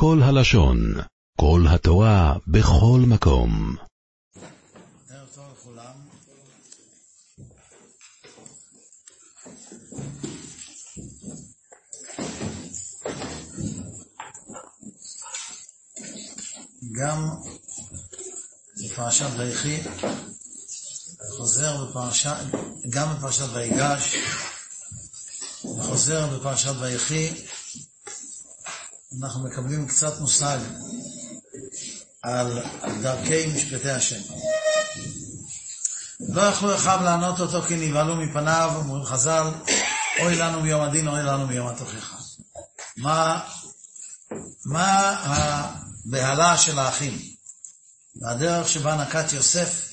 כל הלשון, כל התורה, בכל מקום. ערב טוב לכולם. גם בפרשת ויחי, חוזר בפרשת, גם בפרשת ויגש, חוזר בפרשת ויחי, אנחנו מקבלים קצת מושג על דרכי משפטי השם. לא יכלו אחיו לענות אותו כי נבהלו מפניו, אומרים חז"ל, אוי לנו מיום הדין, אוי לנו מיום התוכחה. מה, מה הבהלה של האחים? והדרך שבה נקט יוסף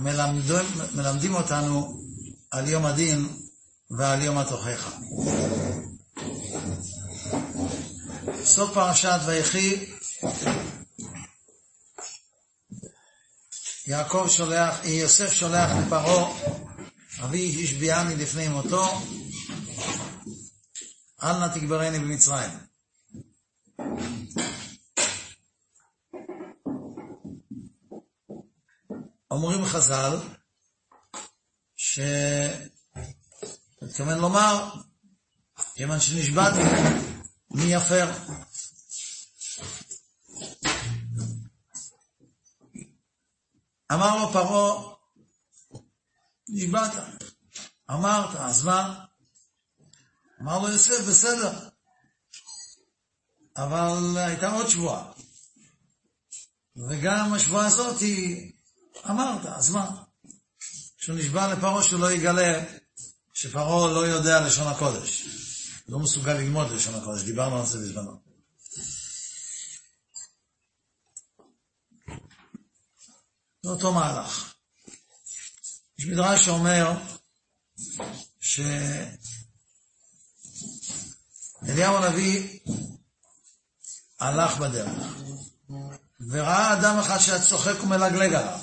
מלמדים, מלמדים אותנו על יום הדין ועל יום התוכחה. סוף פרשת ויחי יעקב שולח, יוסף שולח לפרעה, אבי השביעני לפני מותו, אל נא תגברני במצרים. אומרים חז"ל, שמתכוון לומר, כיוון שנשבעתי, מי יפר? אמר לו פרעה, נשבעת, אמרת, אז מה? אמר לו יוסף, בסדר, אבל הייתה עוד שבועה, וגם השבועה הזאת היא, אמרת, אז מה? כשהוא נשבע לפרעה שהוא לא יגלה שפרעה לא יודע לשון הקודש, לא מסוגל ללמוד לשון הקודש, דיברנו על זה בזמנו. זה אותו מהלך. יש מדרש שאומר שאליהו הנביא הלך בדרך וראה אדם אחד שהיה צוחק ומלגלג עליו.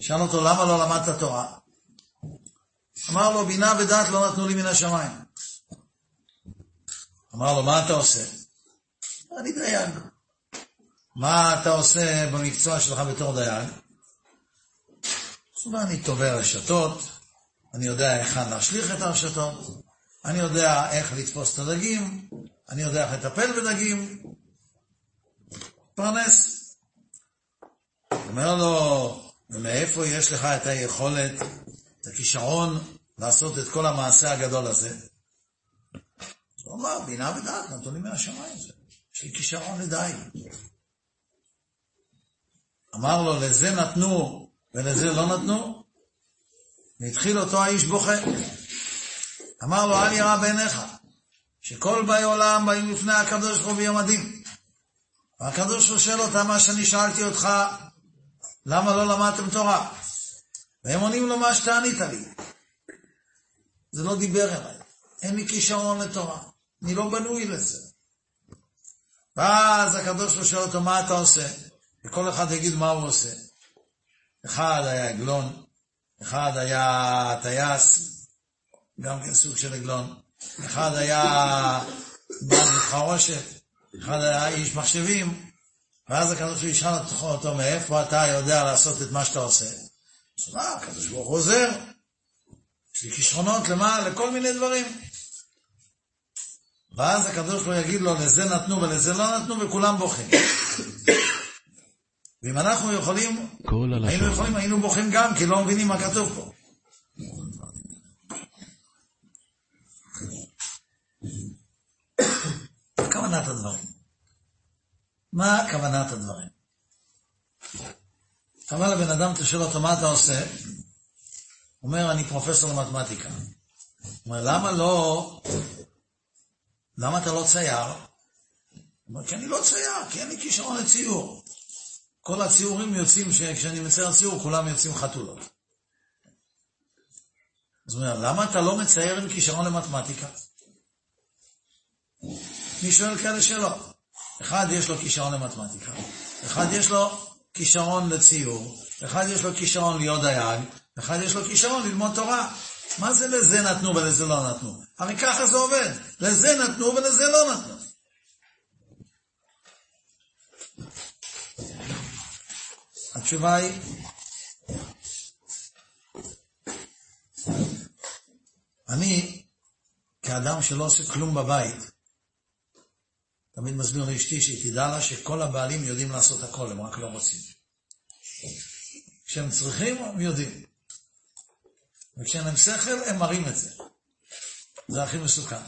שאל אותו למה לא למדת תורה? אמר לו בינה ודעת לא נתנו לי מן השמיים. אמר לו מה אתה עושה? אני דייג. מה אתה עושה במקצוע שלך בתור דייג? אז אני תובע רשתות, אני יודע היכן להשליך את הרשתות, אני יודע איך לתפוס את הדגים, אני יודע איך לטפל בדגים, פרנס. אומר לו, ומאיפה יש לך את היכולת, את הכישרון לעשות את כל המעשה הגדול הזה? הוא אמר, בינה ודעת, נתונים מהשמיים, יש לי כישרון לדייג. אמר לו, לזה נתנו ולזה לא נתנו? והתחיל אותו האיש בוכה. אמר לו, אל ירא בעיניך, שכל באי עולם באים לפני הקדוש ברוך הוא ביום הדין. והקדוש ברוך שואל אותם מה שאני שאלתי אותך, למה לא למדתם תורה? והם עונים לו מה שאתה ענית לי. זה לא דיבר אליי, אין לי כישרון לתורה, אני לא בנוי לזה. ואז הקדוש ברוך שואל אותו, מה אתה עושה? וכל אחד יגיד מה הוא עושה. אחד היה עגלון, אחד היה טייס, גם כן סוג של עגלון, אחד היה בעל חרושת, אחד היה איש מחשבים, ואז הקדוש ברוך הוא ישאל אותו מאיפה אתה יודע לעשות את מה שאתה עושה. אז מה, הקדוש ברוך הוא עוזר. יש לי כישרונות למה? לכל מיני דברים. ואז הקדוש ברוך הוא יגיד לו, לזה נתנו ולזה לא נתנו, וכולם בוכים. ואם אנחנו יכולים, היינו יכולים, היינו בוכים גם, כי לא מבינים מה כתוב פה. מה כוונת הדברים? מה כוונת הדברים? אבל הבן אדם, אתה שואל אותו, מה אתה עושה? הוא אומר, אני פרופסור למתמטיקה. הוא אומר, למה לא, למה אתה לא צייר? הוא אומר, כי אני לא צייר, כי אין לי כישרון לציור. כל הציורים יוצאים, כשאני מצייר ציור, כולם יוצאים חתולות. אז הוא אומר, למה אתה לא מצייר עם כישרון למתמטיקה? מי שואל כאלה שאלות? אחד יש לו כישרון למתמטיקה, אחד יש לו כישרון לציור, אחד יש לו כישרון להיות דייג, אחד יש לו כישרון ללמוד תורה. מה זה לזה נתנו ולזה לא נתנו? הרי ככה זה עובד. לזה נתנו ולזה לא נתנו. התשובה היא אני, כאדם שלא עושה כלום בבית, תמיד מסביר לאשתי שתדע לה שכל הבעלים יודעים לעשות הכל, הם רק לא רוצים. כשהם צריכים, הם יודעים. וכשאין להם שכל, הם מראים את זה. זה הכי מסוכן.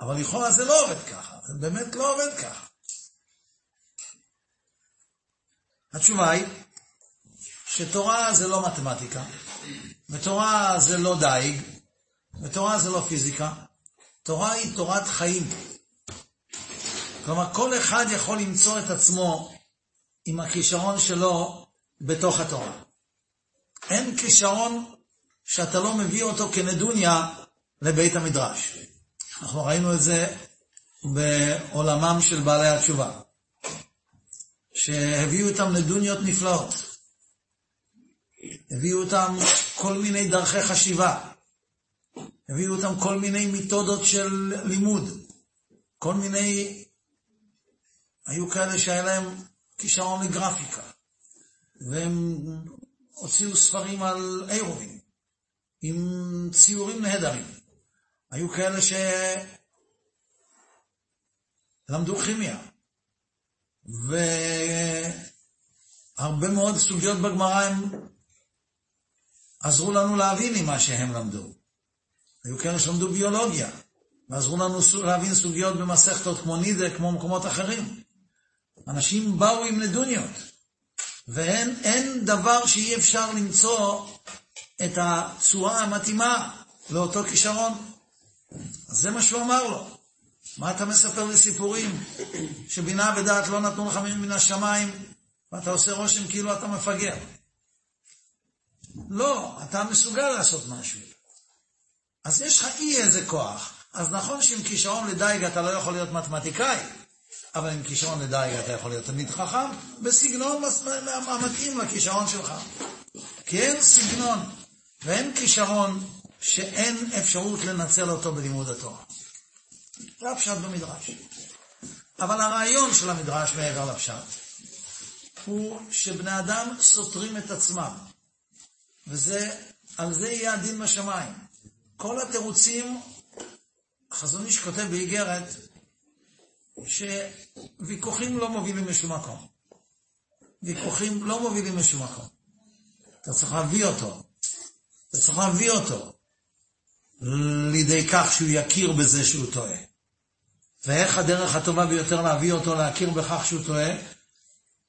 אבל לכאורה זה לא עובד ככה, זה באמת לא עובד ככה. התשובה היא שתורה זה לא מתמטיקה, ותורה זה לא דייג, ותורה זה לא פיזיקה, תורה היא תורת חיים. כלומר, כל אחד יכול למצוא את עצמו עם הכישרון שלו בתוך התורה. אין כישרון שאתה לא מביא אותו כנדוניה לבית המדרש. אנחנו ראינו את זה בעולמם של בעלי התשובה, שהביאו אותם נדוניות נפלאות. הביאו אותם כל מיני דרכי חשיבה. הביאו אותם כל מיני מתודות של לימוד. כל מיני... היו כאלה שהיה להם כישרון לגרפיקה. והם הוציאו ספרים על אירובים, עם ציורים נהדרים. היו כאלה שלמדו כימיה, והרבה מאוד סוגיות בגמרא הם עזרו לנו להבין עם מה שהם למדו. היו כאלה שלמדו ביולוגיה, ועזרו לנו להבין סוגיות במסכתות כמו נידה, כמו מקומות אחרים. אנשים באו עם נדוניות. ואין דבר שאי אפשר למצוא את הצורה המתאימה לאותו כישרון. אז זה מה שהוא אמר לו. מה אתה מספר לי סיפורים שבינה ודעת לא נתנו לך מן השמיים ואתה עושה רושם כאילו אתה מפגר? לא, אתה מסוגל לעשות משהו. אז יש לך אי איזה כוח. אז נכון שעם כישרון לדייג אתה לא יכול להיות מתמטיקאי, אבל עם כישרון לדייג אתה יכול להיות תלמיד חכם בסגנון המתאים לכישרון שלך. כי אין סגנון ואין כישרון שאין אפשרות לנצל אותו בלימוד התורה. זה הפשט במדרש. אבל הרעיון של המדרש מעבר לפשט הוא שבני אדם סותרים את עצמם. וזה, על זה יהיה הדין בשמיים. כל התירוצים, החזון איש כותב באיגרת, שוויכוחים לא מובילים לשום מקום. ויכוחים לא מובילים לשום מקום. אתה צריך להביא אותו. אתה צריך להביא אותו לידי כך שהוא יכיר בזה שהוא טועה. ואיך הדרך הטובה ביותר להביא אותו להכיר בכך שהוא טועה,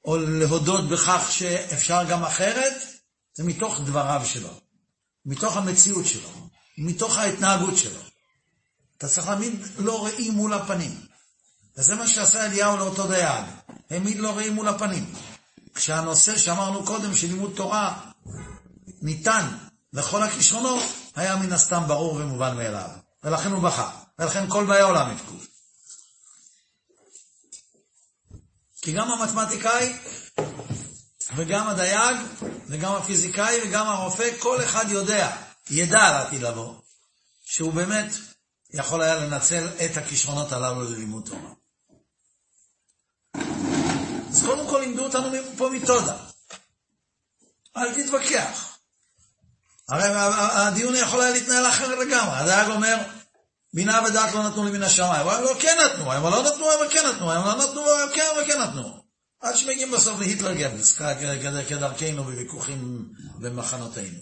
או להודות בכך שאפשר גם אחרת, זה מתוך דבריו שלו, מתוך המציאות שלו, מתוך ההתנהגות שלו. אתה צריך להעמיד לא ראי מול הפנים. וזה מה שעשה אליהו לאותו דייג, העמיד לו ראי מול הפנים. כשהנושא שאמרנו קודם, של לימוד תורה, ניתן לכל הכישרונות, היה מן הסתם ברור ומובן מאליו. ולכן הוא בכה, ולכן כל באי העולם יבכו. כי גם המתמטיקאי, וגם הדייג, וגם הפיזיקאי, וגם הרופא, כל אחד יודע, ידע לעתיד לבוא, שהוא באמת יכול היה לנצל את הכישרונות הללו ללימוד תורה. אז קודם כל לימדו אותנו פה מתודה. אל תתווכח. הרי הדיון יכול היה להתנהל אחרת לגמרי. הדייג אומר, בינה ודעת לא נתנו לי מן השמיים. הוא אומר, לא, כן נתנו, הם לא נתנו, הם כן נתנו, הם לא נתנו, הם כן, הם כן נתנו. עד שמגיעים בסוף להיטלר גבלס, כדרכנו בוויכוחים במחנותינו.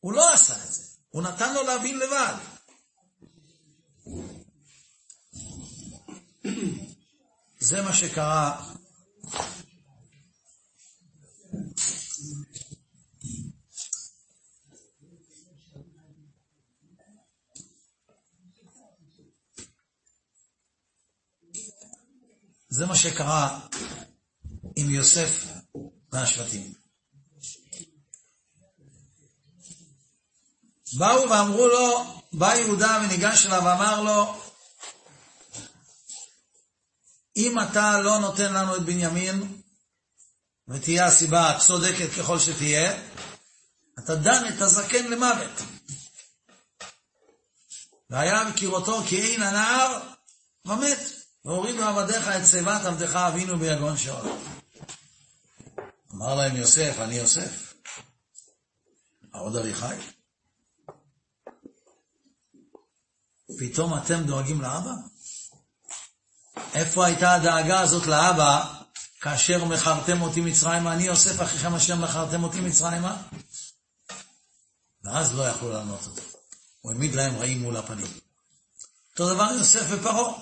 הוא לא עשה את זה, הוא נתן לו להבין לבד. זה מה שקרה זה מה שקרה עם יוסף מהשבטים. באו ואמרו לו, בא יהודה וניגש אליו ואמר לו, אם אתה לא נותן לנו את בנימין, ותהיה הסיבה הצודקת ככל שתהיה, אתה דן את הזקן למוות. והיה בקירותו כי אין הנער, ומת. והורידו עבדיך את שיבת עבדך אבינו ביגון שאול. אמר להם יוסף, אני יוסף. העוד אביחי. פתאום אתם דואגים לאבא? איפה הייתה הדאגה הזאת לאבא כאשר מכרתם אותי מצרימה? אני יוסף אחיכם אשר מכרתם אותי מצרימה? ואז לא יכלו לענות אותו. הוא העמיד להם רעים מול הפנים. אותו דבר יוסף ופרעה.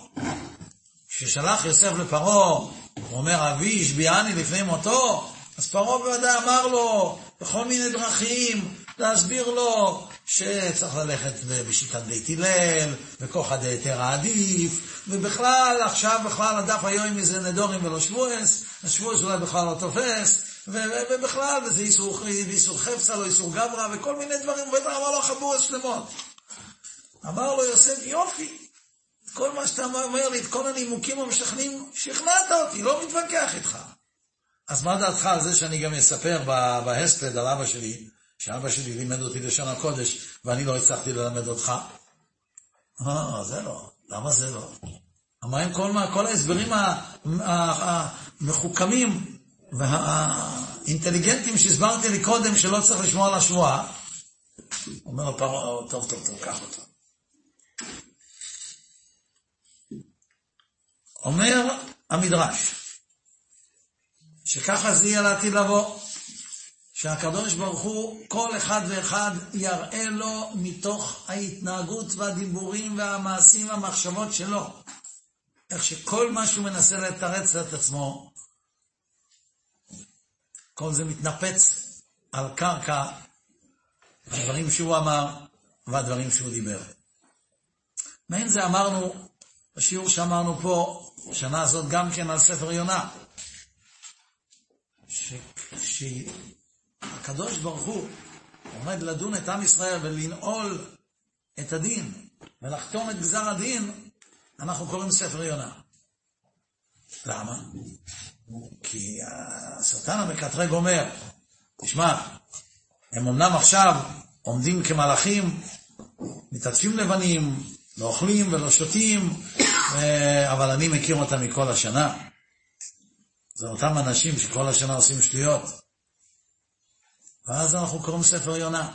כששלח יוסף לפרעה, הוא אומר, אבי השביעני לפני מותו, אז פרעה בוודאי אמר לו, בכל מיני דרכים, להסביר לו שצריך ללכת בשיטת בית הלל, וכוחא דהיתרא עדיף, ובכלל, עכשיו בכלל הדף היום מזה נדורים ולא שבועס, השבועס אולי בכלל לא תופס, ובכלל, וזה איסור, איסור חפצה, לא איסור גברא, וכל מיני דברים, ובטח אמר לו חבורס שלמות. אמר לו יוסף, יופי, כל מה שאתה אומר לי, את כל הנימוקים המשכנעים, שכנעת אותי, לא מתווכח איתך. אז מה דעתך על זה שאני גם אספר בהספד על אבא שלי, שאבא שלי לימד אותי לשון הקודש, ואני לא הצלחתי ללמד אותך? אה, זה לא. למה זה לא? מה עם כל, כל ההסברים המחוכמים והאינטליגנטים שהסברתי לי קודם שלא צריך לשמוע על השבועה? אומר פרעה, טוב, טוב, טוב, קח אותו. אומר המדרש, שככה זה יהיה לעתיד לבוא, שהקדוש ברוך הוא, כל אחד ואחד יראה לו מתוך ההתנהגות והדיבורים והמעשים והמחשבות שלו. איך שכל מה שהוא מנסה לתרץ את עצמו, כל זה מתנפץ על קרקע הדברים שהוא אמר והדברים שהוא דיבר. מעין זה אמרנו, בשיעור שאמרנו פה, שנה הזאת גם כן על ספר יונה, שהקדוש ברוך הוא עומד לדון את עם ישראל ולנעול את הדין ולחתום את גזר הדין, אנחנו קוראים ספר יונה. למה? כי השטן המקטרג אומר, תשמע, הם אמנם עכשיו עומדים כמלאכים, מתעטפים לבנים, לא אוכלים ולא שותים, אבל אני מכיר אותם מכל השנה. זה אותם אנשים שכל השנה עושים שטויות. ואז אנחנו קוראים ספר יונה.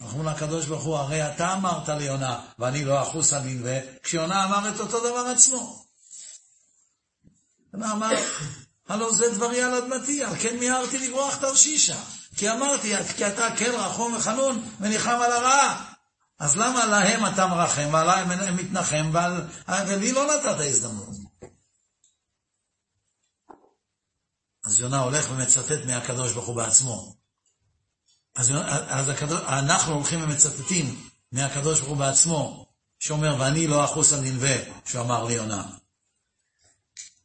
אנחנו אומרים לקדוש ברוך הוא, הרי אתה אמרת ליונה, ואני לא אחוס על מנווה, כשיונה אמר את אותו דבר עצמו. אמר, הלא זה דברי על אדמתי, על כן מיהרתי לברוח תרשישה. כי אמרתי, כי אתה כן רחום וחנון וניחם על הרעה. אז למה להם אתה מרחם ועליי מתנחם ועל... ולי לא נתת הזדמנות? אז יונה הולך ומצטט מהקדוש ברוך הוא בעצמו. אז, אז הקדוש, אנחנו הולכים ומצטטים מהקדוש ברוך הוא בעצמו, שאומר, ואני לא אחוס על ננבה, שהוא אמר ליונה.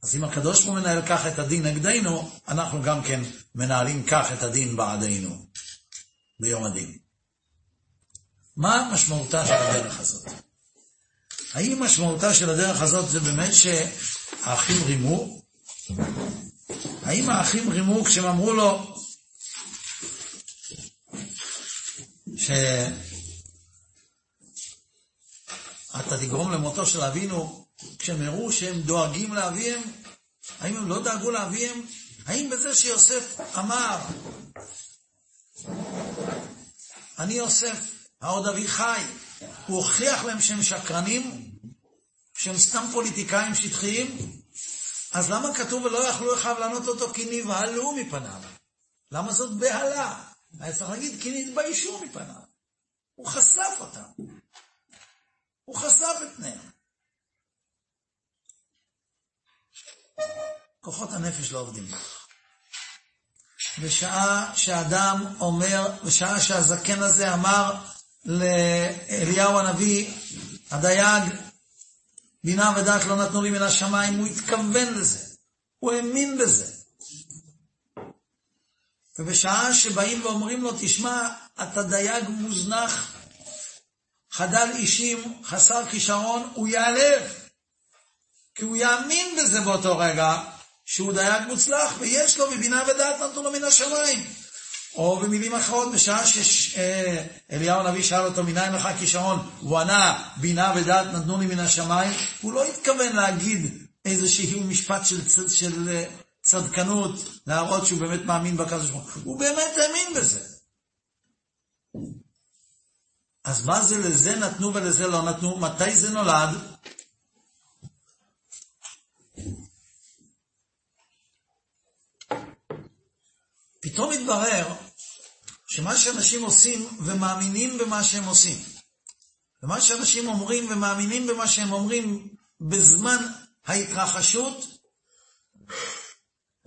אז אם הקדוש ברוך הוא מנהל כך את הדין נגדנו, אנחנו גם כן מנהלים כך את הדין בעדינו, ביום הדין. מה משמעותה של הדרך הזאת? האם משמעותה של הדרך הזאת זה באמת שהאחים רימו? האם האחים רימו כשהם אמרו לו שאתה תגרום למותו של אבינו כשהם הראו שהם דואגים לאביהם? האם הם לא דאגו לאביהם? האם בזה שיוסף אמר, אני יוסף, העוד אבי חי, הוא הוכיח להם שהם שקרנים, שהם סתם פוליטיקאים שטחיים, אז למה כתוב ולא יכלו אחיו לענות אותו כי נבהלו מפניו? למה זאת בהלה? היה צריך להגיד כי נתביישו מפניו. הוא חשף אותם. הוא חשף את פניהם. כוחות הנפש לא עובדים. בשעה שאדם אומר, בשעה שהזקן הזה אמר לאליהו הנביא, הדייג, בינה ודעת לא נתנו לי מן השמיים, הוא התכוון לזה, הוא האמין בזה. ובשעה שבאים ואומרים לו, תשמע, אתה דייג מוזנח, חדל אישים, חסר כישרון, הוא ייעלב. כי הוא יאמין בזה באותו רגע, שהוא דייג מוצלח, ויש לו, מבינה ודעת נתנו לו מן השמיים. או במילים אחרות, בשעה שאליהו הנביא שאל אותו, מניין לך כישרון? הוא ענה, בינה ודעת נתנו לי מן השמיים. הוא לא התכוון להגיד איזשהו משפט של, של אה, צדקנות, להראות שהוא באמת מאמין בקדוש ברוך הוא. הוא באמת האמין בזה. אז מה זה לזה נתנו ולזה לא נתנו? מתי זה נולד? פתאום התברר שמה שאנשים עושים ומאמינים במה שהם עושים, ומה שאנשים אומרים ומאמינים במה שהם אומרים בזמן ההתרחשות,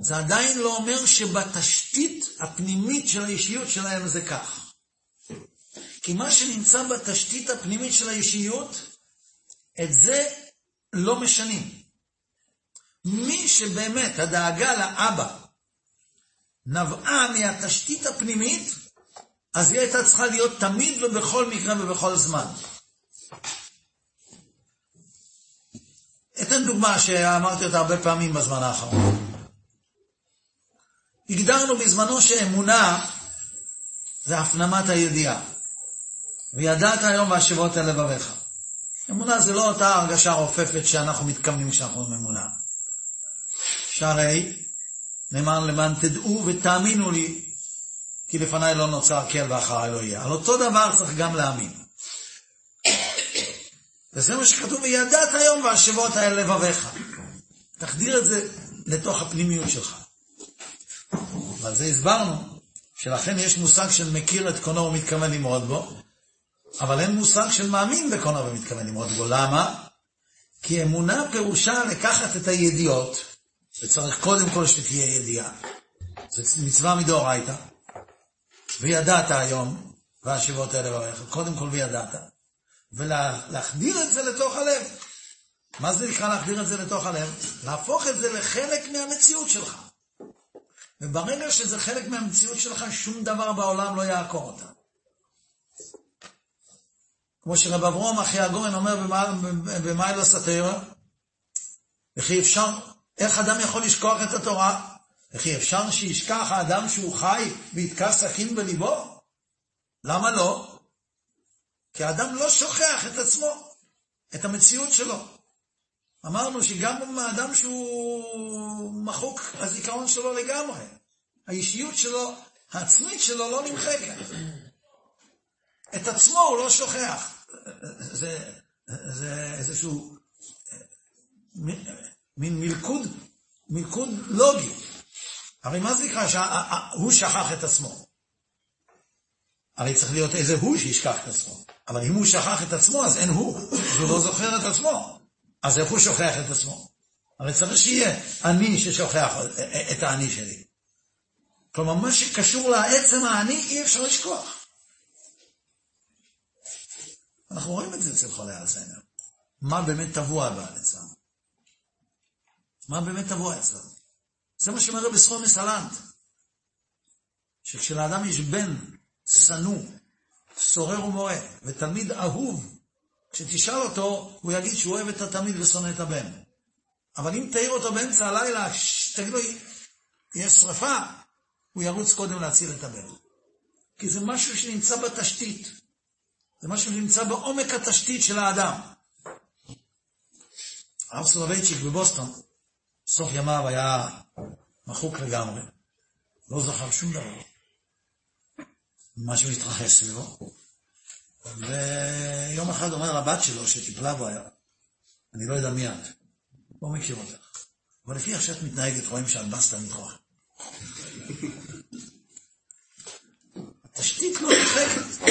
זה עדיין לא אומר שבתשתית הפנימית של האישיות שלהם זה כך. כי מה שנמצא בתשתית הפנימית של האישיות, את זה לא משנים. מי שבאמת הדאגה לאבא נבעה מהתשתית הפנימית, אז היא הייתה צריכה להיות תמיד ובכל מקרה ובכל זמן. אתן דוגמה שאמרתי אותה הרבה פעמים בזמן האחרון. הגדרנו בזמנו שאמונה זה הפנמת הידיעה. וידעת היום והשבות אל לבביך. אמונה זה לא אותה הרגשה רופפת שאנחנו מתכוונים כשאנחנו אומרים אמונה. שהרי נאמר למען תדעו ותאמינו לי, כי לפניי לא נוצר קל ואחריי לא יהיה. על אותו דבר צריך גם להאמין. וזה מה שכתוב, וידעת היום והשבות אל לבביך. תחדיר את זה לתוך הפנימיות שלך. ועל זה הסברנו, שלכן יש מושג של מכיר את קונו ומתכוון למרוד בו, אבל אין מושג של מאמין בקונו ומתכוון למרוד בו. למה? כי אמונה פירושה לקחת את הידיעות, וצריך קודם כל שתהיה ידיעה. זו מצווה מדאורייתא. וידעת היום, והשיבות האלה ברכב, קודם כל וידעת. ולהחדיר את זה לתוך הלב. מה זה נקרא להחדיר את זה לתוך הלב? להפוך את זה לחלק מהמציאות שלך. וברגע שזה חלק מהמציאות שלך, שום דבר בעולם לא יעקור אותה. כמו שרב אברום אחי הגורן אומר במיילה סאטירה, וכי אפשר, איך אדם יכול לשכוח את התורה? וכי אפשר שישכח האדם שהוא חי ויתקע סכין בליבו? למה לא? כי האדם לא שוכח את עצמו, את המציאות שלו. אמרנו שגם האדם שהוא מחוק, הזיכרון שלו לגמרי. האישיות שלו, העצמית שלו לא נמחקת. את עצמו הוא לא שוכח. זה, זה איזשהו מין מלכוד, מלכוד לוגי. הרי מה זה נקרא שהוא שכח את עצמו? הרי צריך להיות איזה הוא שישכח את עצמו. אבל אם הוא שכח את עצמו, אז אין הוא, אז הוא לא זוכר את עצמו. אז איך הוא שוכח את עצמו? הרי צריך שיהיה אני ששוכח את האני שלי. כלומר, מה שקשור לעצם האני, אי אפשר לשכוח. אנחנו רואים את זה אצל חולי אלצהיימר. מה באמת טבוע אצלם? מה באמת טבוע אצלם? זה מה שאומר סחור מסלנט, שכשלאדם יש בן שנוא, סורר ומורה, ותלמיד אהוב, כשתשאל אותו, הוא יגיד שהוא אוהב את התלמיד ושונא את הבן. אבל אם תעיר אותו באמצע הלילה, תגיד לו, יש שרפה, הוא ירוץ קודם להציל את הבן. כי זה משהו שנמצא בתשתית. זה משהו שנמצא בעומק התשתית של האדם. הרב סולובייצ'יק בבוסטון, סוף ימיו היה מחוק לגמרי. לא זכר שום דבר. משהו התרחש סביבו. ויום אחד אומר לבת שלו, שטיפלה בו היה, אני לא יודע מי את, לא מכיר אותך, אבל לפי איך שאת מתנהגת, רואים שאת בסטה מתחוכה. התשתית לא נדחקת.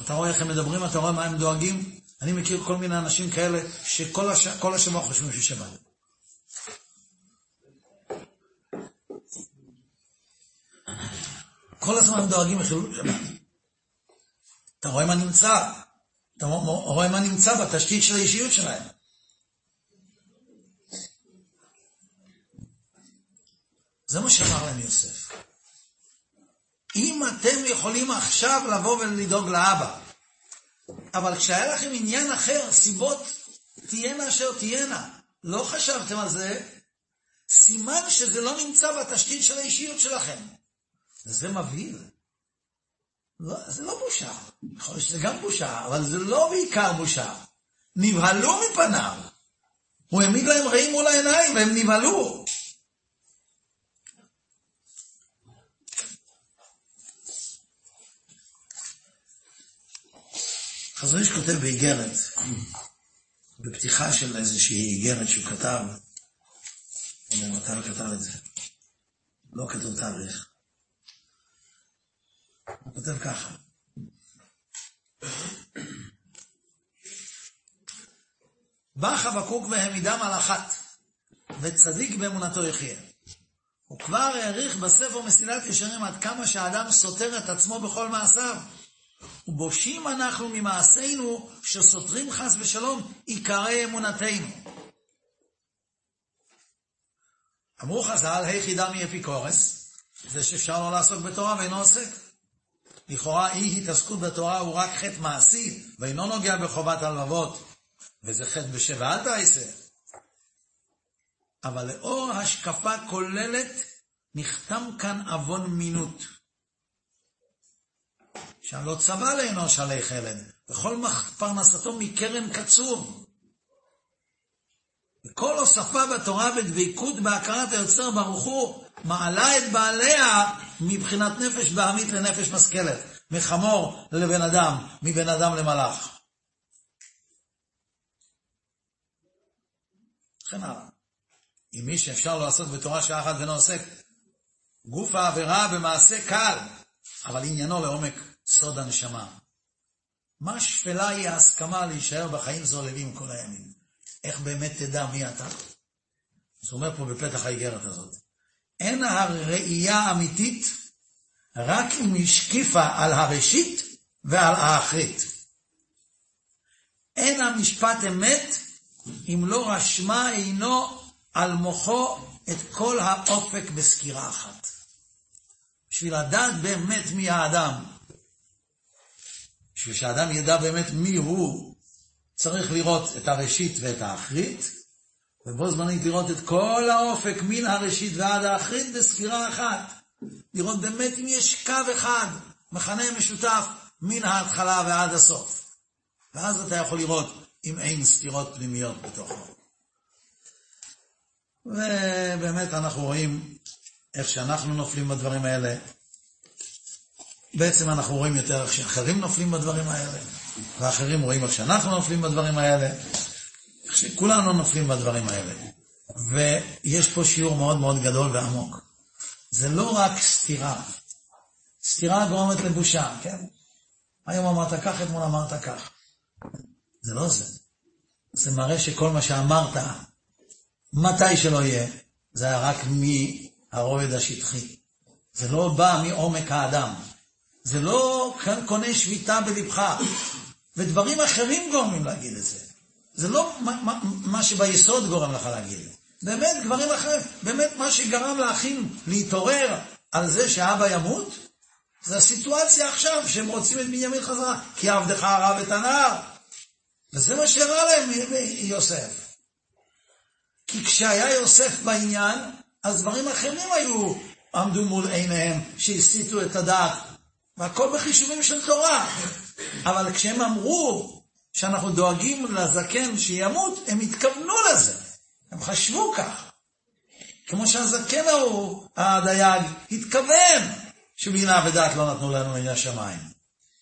אתה רואה איך הם מדברים, אתה רואה מה הם דואגים? אני מכיר כל מיני אנשים כאלה שכל הש... השבוע חושבים ששבת. כל הזמן דואגים לחילול שבת. אתה רואה מה נמצא, אתה רואה מה נמצא בתשתית של האישיות שלהם. זה מה שאמר להם יוסף. אם אתם יכולים עכשיו לבוא ולדאוג לאבא, אבל כשהיה לכם עניין אחר, סיבות תהיינה אשר תהיינה, לא חשבתם על זה, סימן שזה לא נמצא בתשתית של האישיות שלכם. וזה מבהיל. לא, זה לא בושה. יכול להיות שזה גם בושה, אבל זה לא בעיקר בושה. נבהלו מפניו. הוא העמיד להם רעים מול העיניים, והם נבהלו. חזון איש כותב באיגרת, בפתיחה של איזושהי איגרת שהוא כתב, אומר מתי הוא כתב את זה? לא כתוב תאריך. הוא כותב ככה. בא חבקוק והעמידם על אחת, וצדיק באמונתו יחיה. הוא כבר העריך בספר מסילת ישרים עד כמה שהאדם סותר את עצמו בכל מעשיו. ובושים אנחנו ממעשינו שסותרים חס ושלום עיקרי אמונתנו. אמרו חז"ל, היכי דמי אפיקורס, זה שאפשר לא לעסוק בתורה ואינו עוסק. לכאורה אי התעסקות בתורה הוא רק חטא מעשי, ואינו נוגע בחובת הלבבות, וזה חטא בשבע אל תעשה. אבל לאור השקפה כוללת, נחתם כאן עוון מינות. שהלא צבא לאנוש עלי חלד, וכל פרנסתו מקרן קצוב. וכל הוספה בתורה בדבקות בהכרת היוצר ברוך הוא, מעלה את בעליה מבחינת נפש בהמית לנפש משכלת, מחמור לבן אדם, מבן אדם למלאך. וכן הלאה. עם מי שאפשר לעסוק בתורה שעה אחת ואינו עוסק, גוף העבירה במעשה קל, אבל עניינו לעומק סוד הנשמה. מה שפלה היא ההסכמה להישאר בחיים זוללים כל הימים. איך באמת תדע מי אתה? זה אומר פה בפתח האיגרת הזאת. אין הראייה האמיתית רק אם השקיפה על הראשית ועל האחרית. אין המשפט אמת אם לא רשמה עינו על מוחו את כל האופק בסקירה אחת. בשביל לדעת באמת מי האדם, בשביל שהאדם ידע באמת מי הוא, צריך לראות את הראשית ואת האחרית, ובו זמנית לראות את כל האופק מן הראשית ועד האחרית בסקירה אחת. לראות באמת אם יש קו אחד, מכנה משותף, מן ההתחלה ועד הסוף. ואז אתה יכול לראות אם אין סתירות פנימיות בתוכו. ובאמת אנחנו רואים איך שאנחנו נופלים בדברים האלה, בעצם אנחנו רואים יותר איך שאחרים נופלים בדברים האלה, ואחרים רואים איך שאנחנו נופלים בדברים האלה, איך שכולנו נופלים בדברים האלה. ויש פה שיעור מאוד מאוד גדול ועמוק. זה לא רק סתירה. סתירה גורמת לבושה, כן? היום אמרת כך, אתמול אמרת כך. זה לא זה. זה מראה שכל מה שאמרת, מתי שלא יהיה, זה היה רק מהרועד השטחי. זה לא בא מעומק האדם. זה לא קונה שביתה בלבך, ודברים אחרים גורמים להגיד את זה. זה לא מה, מה, מה שביסוד גורם לך להגיד. באמת דברים אחרים, באמת מה שגרם לאחים להתעורר על זה שאבא ימות, זה הסיטואציה עכשיו שהם רוצים את בנימין חזרה, כי עבדך הרב את הנער. וזה מה שהראה להם יוסף. כי כשהיה יוסף בעניין, אז דברים אחרים היו, עמדו מול עיניהם, שהסיטו את הדעת והכל בחישובים של תורה. אבל כשהם אמרו שאנחנו דואגים לזקן שימות, הם התכוונו לזה. הם חשבו כך. כמו שהזקן ההוא, הדייג, התכוון שבינה ודעת לא נתנו לנו מן השמיים.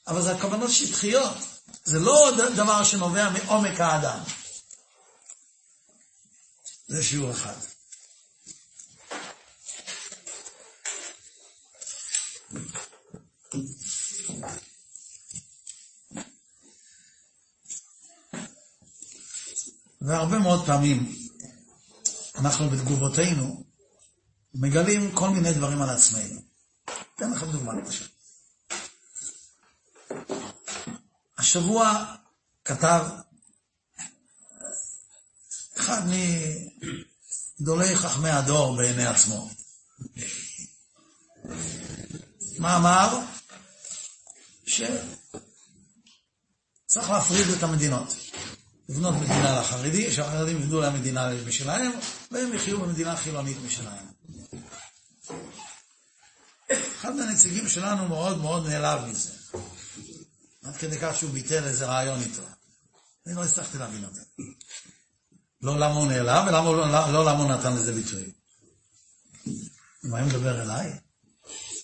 אבל זה הכוונות שטחיות. זה לא דבר שנובע מעומק האדם. זה שיעור אחד. והרבה מאוד פעמים אנחנו בתגובותינו מגלים כל מיני דברים על עצמנו. אתן לכם דוגמא למשל. השבוע כתב אחד מגדולי חכמי הדור בעיני עצמו. מה אמר? שצריך להפריד את המדינות. לבנות מדינה לחרדי, שהחרדים יבנו להם מדינה משלהם, והם יחיו במדינה חילונית משלהם. אחד מהנציגים שלנו מאוד מאוד נעלב מזה. עד כדי כך שהוא ביטל איזה רעיון איתו. אני לא הצלחתי להבין את זה. לא למה הוא נעלב, ולא לא, לא למה הוא נתן לזה ביטוי. אם היה מדבר אליי,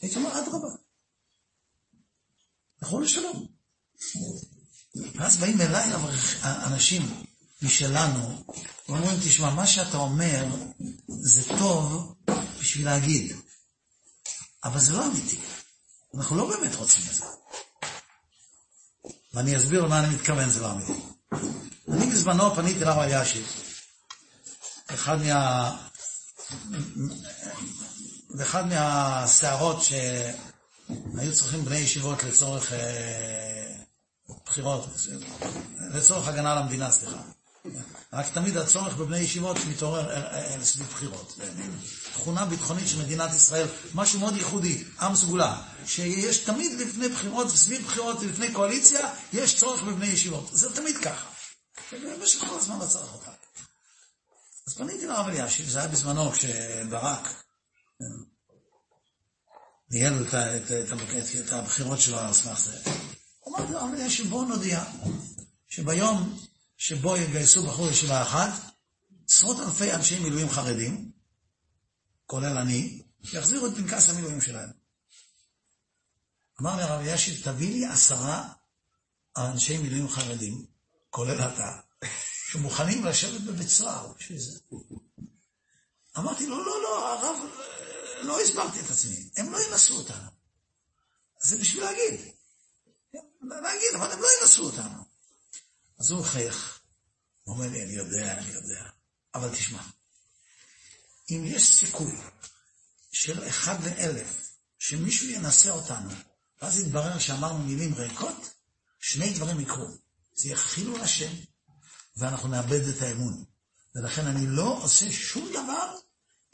הייתי אומר, אדרבה. לכו לשלום. ואז באים אליי אנשים משלנו, ואומרים, תשמע, מה שאתה אומר זה טוב בשביל להגיד, אבל זה לא אמיתי. אנחנו לא באמת רוצים את זה. ואני אסביר למה אני מתכוון, זה לא אמיתי. אני בזמנו פניתי לרב אלישיב, אחד מה... באחד מהסערות שהיו צריכים בני ישיבות לצורך אה, בחירות, לצורך הגנה על המדינה, סליחה. רק תמיד הצורך בבני ישיבות מתעורר אה, אה, סביב בחירות. תכונה ביטחונית של מדינת ישראל, משהו מאוד ייחודי, עם סגולה, שיש תמיד לפני בחירות וסביב בחירות ולפני קואליציה, יש צורך בבני ישיבות. זה תמיד ככה. במשך כל הזמן לא צריך אותה. אז פניתי לרב אלישיב, זה היה בזמנו כשברק כן, ניהל את הבחירות שלו על סמך זה. אמרתי לרב אלישיב, בואו נודיע שביום שבו יגייסו בחור ישיבה אחת, עשרות אלפי אנשי מילואים חרדים, כולל אני, יחזירו את פנקס המילואים שלהם. אמר לי הרב אלישיב, תביא לי עשרה אנשי מילואים חרדים, כולל אתה, שמוכנים לשבת בבית סוהר בשביל זה. אמרתי לו, לא, לא, הרב, לא הסברתי את עצמי, הם לא ינסו אותנו. זה בשביל להגיד. להגיד, אבל הם לא ינסו אותנו. אז הוא מחייך, הוא אומר לי, אני יודע, אני יודע, אבל תשמע, אם יש סיכוי של אחד לאלף שמישהו ינסה אותנו, ואז יתברר שאמרנו מילים ריקות, שני דברים יקרו. זה יהיה חילול השם, ואנחנו נאבד את האמון. ולכן אני לא עושה שום דבר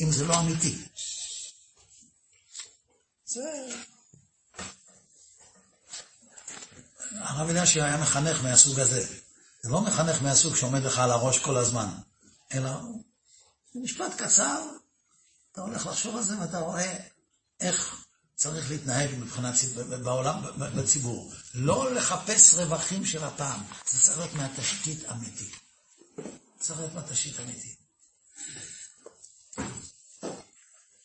אם זה לא אמיתי. זה... הרב אלישי היה מחנך מהסוג הזה. זה לא מחנך מהסוג שעומד לך על הראש כל הזמן, אלא משפט קצר, אתה הולך לחשוב על זה ואתה רואה איך צריך להתנהג מבחינת בעולם, בציבור. לא לחפש רווחים של הפעם, זה צריך להיות מהתשתית אמיתית. צריך להיות מהתשתית אמיתית.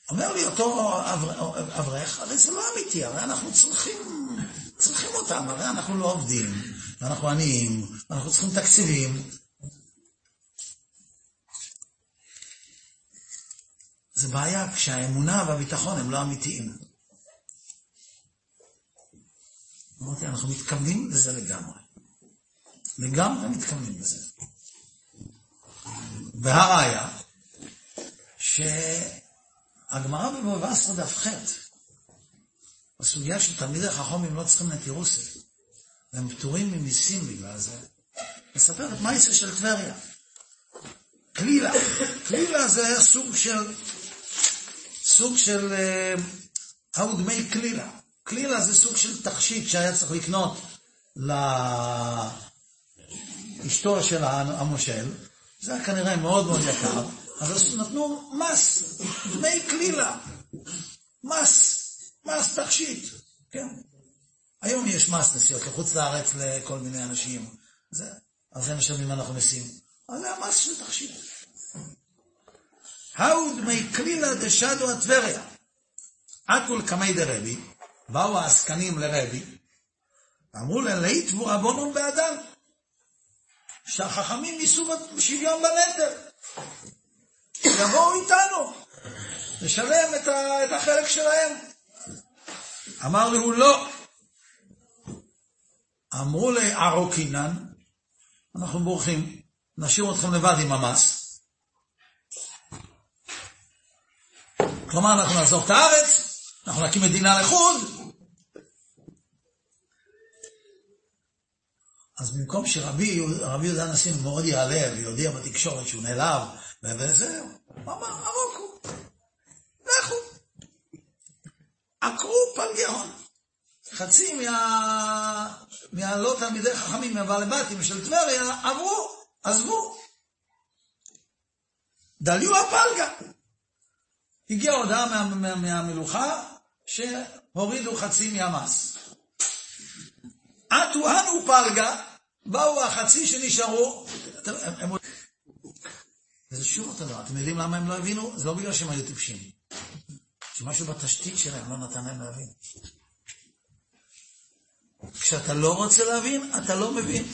אומר לי אותו אברך, הרי זה לא אמיתי, הרי אנחנו צריכים, צריכים אותם, הרי אנחנו לא עובדים, ואנחנו עניים, ואנחנו צריכים תקציבים. זה בעיה כשהאמונה והביטחון הם לא אמיתיים. אמרתי, אנחנו מתכוונים לזה לגמרי. לגמרי מתכוונים לזה. והראיה, שהגמרא בבבא בתרא דף ח', בסוגיה של תלמידי חכמים לא צריכים נטירוסת, והם פטורים ממיסים בגלל זה, מספרת מייסה של טבריה. כלילה. כלילה זה סוג של, סוג של, מהו אה, דמי כלילה. כלילה זה סוג של תכשיט שהיה צריך לקנות לאשתו של המושל, זה היה כנראה מאוד מאוד יקר, אז נתנו מס, דמי כלילה, מס, מס תכשיט, כן. היום יש מס נסיעות לחוץ לארץ לכל מיני אנשים, זה, על זה משלמים אנחנו נסים, אבל זה המס של תכשיט. האו דמי כלילה דשדו הטבריה, אקול קמי דרבי, באו העסקנים לרבי, אמרו לה, ליטבו רבונון באדם, שהחכמים יישאו בשוויון בנטל. יבואו איתנו, לשלם את, ה, את החלק שלהם. אמר לו, לא. אמרו לערוקינן, אנחנו בורחים, נשאיר אתכם לבד עם המס. כלומר, אנחנו נעזוב את הארץ, אנחנו נקים מדינה לחוד, אז במקום שרבי יהודה הנשיא מאוד יעלה ויודיע בתקשורת שהוא נעלב, וזהו, הוא אמר, הרוקו, לכו. עקרו פלגהון. חצי מה... מהלא תלמידי חכמים, מהבעלי של טבריה, עברו, עזבו. דליו הפלגה. הגיעה הודעה מה, מה, מהמלוכה, הורידו חצי מהמס. אטו אנו פלגה, באו החצי שנשארו, הם... וזה שוב אותו דבר, אתם יודעים למה הם לא הבינו? זה לא בגלל שהם היו טיפשים. שמשהו בתשתית שלהם לא נתן להם להבין. כשאתה לא רוצה להבין, אתה לא מבין.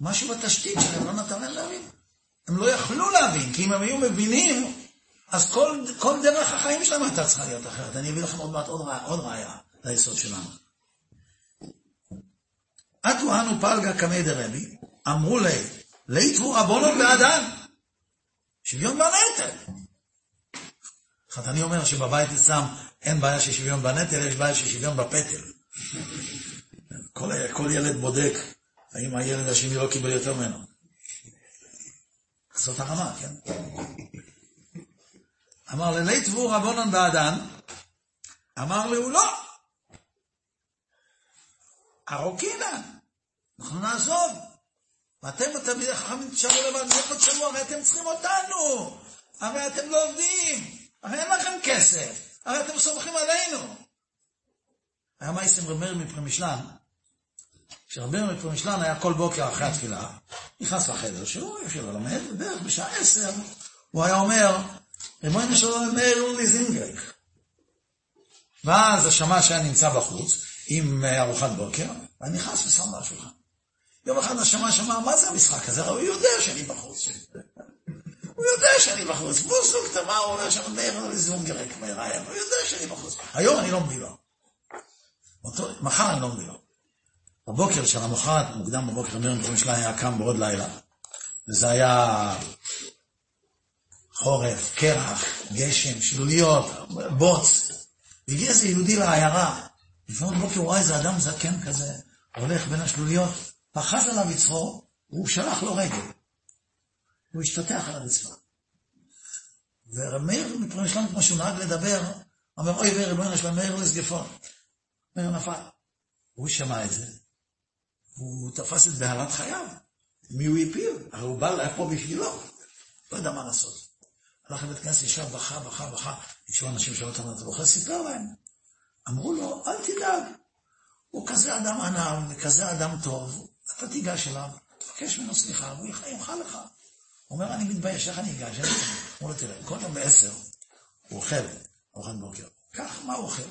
משהו בתשתית שלהם לא נתן להם להבין. הם לא יכלו להבין, כי אם הם היו מבינים, אז כל, כל דרך החיים שלהם הייתה צריכה להיות אחרת. אני אביא לכם עוד מעט עוד, עוד ראיה ליסוד שלנו. אטו אנו פלגה קמי דרבי, אמרו לי, ליתבו רבונות בעדן. שוויון בנטל. חתני אומר שבבית אצלם אין בעיה של שוויון בנטל, יש בעיה של שוויון בפטל. כל, כל ילד בודק האם הילד השני לא קיבל יותר ממנו. זאת הרמה, כן? אמר לילי תבוא רבונן בעדן, אמר לי, לא. ארוכינן, אנחנו נעזוב. ואתם התלמידי חכמים תשארו לבד, מאיפה תשארו? הרי אתם צריכים אותנו. הרי אתם לא עובדים. הרי אין לכם כסף. הרי אתם סומכים עלינו. היה מייסם רמר מפרמישלן, שרמר מפרמישלן היה כל בוקר אחרי התפילה, נכנס לחדר שהוא יושב ולומד, ובערך בשעה עשר הוא היה אומר, ריבונו של מאיר לי זינגריק. ואז השמש היה נמצא בחוץ עם ארוחת בוקר, ואני נכנס ושם על השולחן. יום אחד השמש אמר, מה זה המשחק הזה? הוא יודע שאני בחוץ. הוא יודע שאני בחוץ. בוסוק, מה הוא אומר שם? מאיר לי זינגריק, הוא יודע שאני בחוץ. היום אני לא מביא לו. מחר אני לא מביא לו. בבוקר של המחרת, מוקדם בבוקר, אמיר שלה היה קם בעוד לילה, וזה היה חורף, קרח, גשם, שלוליות, בוץ. הגיע איזה יהודי לעיירה, לפנות בוקר הוא ראה איזה אדם זקן כזה, הולך בין השלוליות, פחז עליו יצחו, והוא שלח לו רגל. הוא השתטח על הרצפה. ורמיר מפרמי שלנו, כמו שהוא נהג לדבר, אומר, אוי ואי ריבונו שלום, מאיר לסגפון. מאיר נפל. הוא שמע את זה, הוא תפס את בהלת חייו. מי הוא הפיל? הרי הוא בא לפה בשבילו. לא יודע מה לעשות. הלך לבית כנסת, ישב, בכה, בכה, בכה. ישבו אנשים שאלו אותם, אתה בוכה? סיפר להם. אמרו לו, אל תדאג. הוא כזה אדם ענב, וכזה אדם טוב, אתה תיגש אליו, תבקש ממנו סליחה, והוא ימחל לך. הוא אומר, אני מתבייש, איך אני אגש? אמרו לו, תראה, כל יום בעשר הוא אוכל ארוחת בוקר. קח, מה הוא אוכל?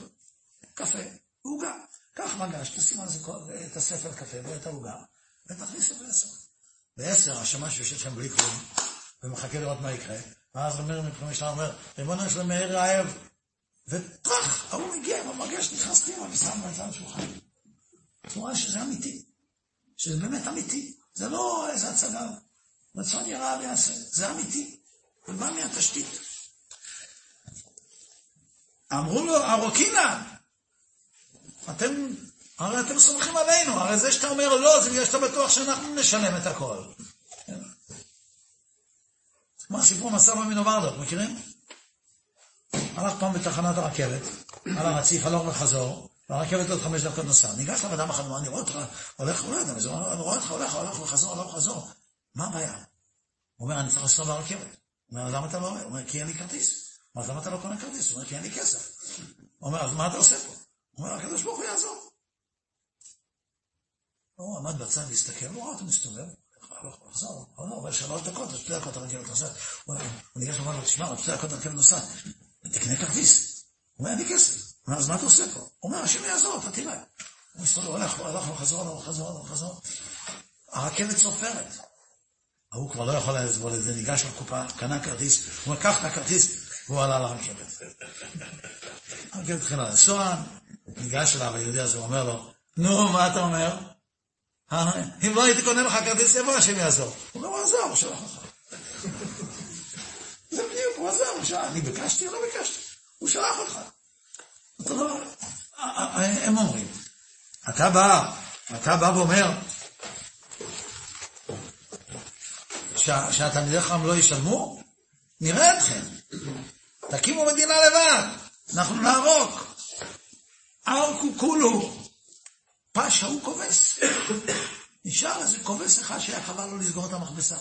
קפה, עוגה. קח מגש, תשים על זה את הספר קפה ואת העוגה, ותכניס את זה לעשר. בעשר השמש יושב שם בלי כלום, ומחכה לראות מה יקרה, ואז אומר מבחינת שלנו, אומר, ריבונו של מאיר רעב, וטראח, ההוא מגיע עם המגש, נכנס פנימה ושם את זה על השולחן. את רואה שזה אמיתי, שזה באמת אמיתי, זה לא איזה הצגה, רצון יראה ויעשה, זה אמיתי, זה בא מהתשתית. אמרו לו, ארוקינה, אתם, הרי אתם סומכים עלינו, הרי זה שאתה אומר לא, זה בגלל שאתה בטוח שאנחנו נשלם את הכל. כמו הסיפור מסבא מינו ורדות, מכירים? הלך פעם בתחנת הרכבת, על הרציף, הלוך וחזור, והרכבת עוד חמש דקות נוסעה. ניגש לאדם אחד, אני רואה אותך, הולך, לא יודע, אני רואה אותך, הולך, הולך וחזור, הולך וחזור. מה הבעיה? הוא אומר, אני צריך לנסוע ברכבת. הוא אומר, למה אתה לא רואה? הוא אומר, כי אין לי כרטיס. הוא אומר, למה אתה לא קונה כרטיס? הוא אומר, כי אין לי כסף. הוא אומר, אז מה אתה עושה פה? הוא אומר, הקדוש ברוך הוא יעזור. הוא עמד בצד והסתכל, הוא ראה אותו מסתובב, חזור, אבל שלוש דקות, עוד שתי דקות הרכבת נוסעת. הוא ניגש ואומר לו, תשמע, עוד שתי דקות הרכבת נוסעת, תקנה כרטיס. הוא אומר, אין לי כסף. אז מה אתה עושה פה? הוא אומר, השם יעזור, אתה תראה. הוא מסתובב, הולך, הולך, חזור, הולך, חזור, הולך, חזור. הרכבת סופרת. ההוא כבר לא יכול לסבול את זה, ניגש לקופה, קנה כרטיס, הוא אומר, קח את הכרטיס, והוא עלה לרכבת. הרכבת התחילה לנסוע, ניגש אליו היהודי הזה, הוא אומר לו, נו, מה אתה אומר? אם לא הייתי קונה לך כרטיס, איפה השם יעזור? הוא אומר, עזר, הוא שלח לך. זה בדיוק, הוא שלח. אני ביקשתי או לא ביקשתי? הוא שלח אותך. הם אומרים, אתה בא, אתה בא ואומר, שהתלמידי חכם לא ישלמו? נראה אתכם. תקימו מדינה לבד, אנחנו נהרוג. ארקו כולו. פשע הוא כובס. נשאר איזה כובס אחד שהיה חבל לו לסגור את המכבסה.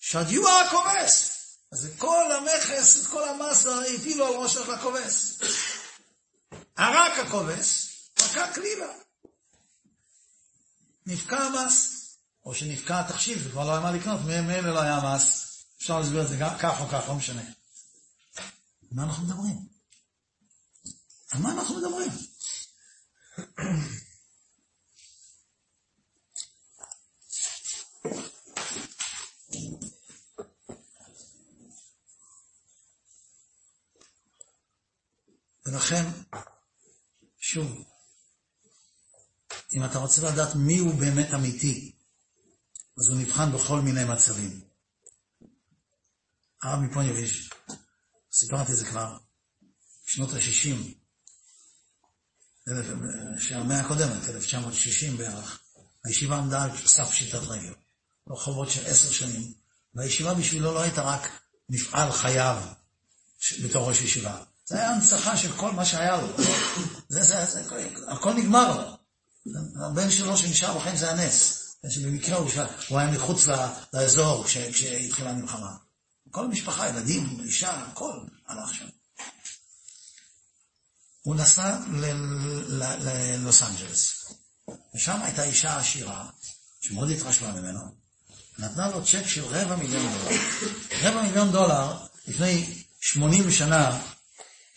שדיוע הכובס. אז כל המכס, את כל המסה, הפעילו על ראשו של הכובס. הרק הכובס, פקע קלילה. נפקע המס, או שנפקע התחשיב, זה כבר לא היה מה לקנות, מאלה לא היה מס. אפשר להסביר את זה כך או כך, לא משנה. מה אנחנו מדברים? על מה אנחנו מדברים? ולכן, שוב, אם אתה רוצה לדעת מי הוא באמת אמיתי, אז הוא נבחן בכל מיני מצבים. הרב מפוניביש, סיפרתי את זה כבר, שנות ה-60, של המאה הקודמת, 1960 בערך, הישיבה עמדה על סף פשיטת רגל, רחובות של עשר שנים, והישיבה בשבילו לא הייתה רק מפעל חייו בתור ראש ישיבה, זה היה הנצחה של כל מה שהיה לו, זה, זה, זה, הכל נגמר לו. הבן שלו שנשאר בחיים זה הנס. שבמקרה הוא, הוא היה מחוץ לאזור כשהתחילה המלחמה. כל המשפחה, ילדים, אישה, הכל הלך שם. הוא נסע ללוס אנג'לס, ושם הייתה אישה עשירה, שמאוד התרשמה ממנו, נתנה לו צ'ק של רבע מיליון דולר. רבע מיליון דולר לפני 80 שנה,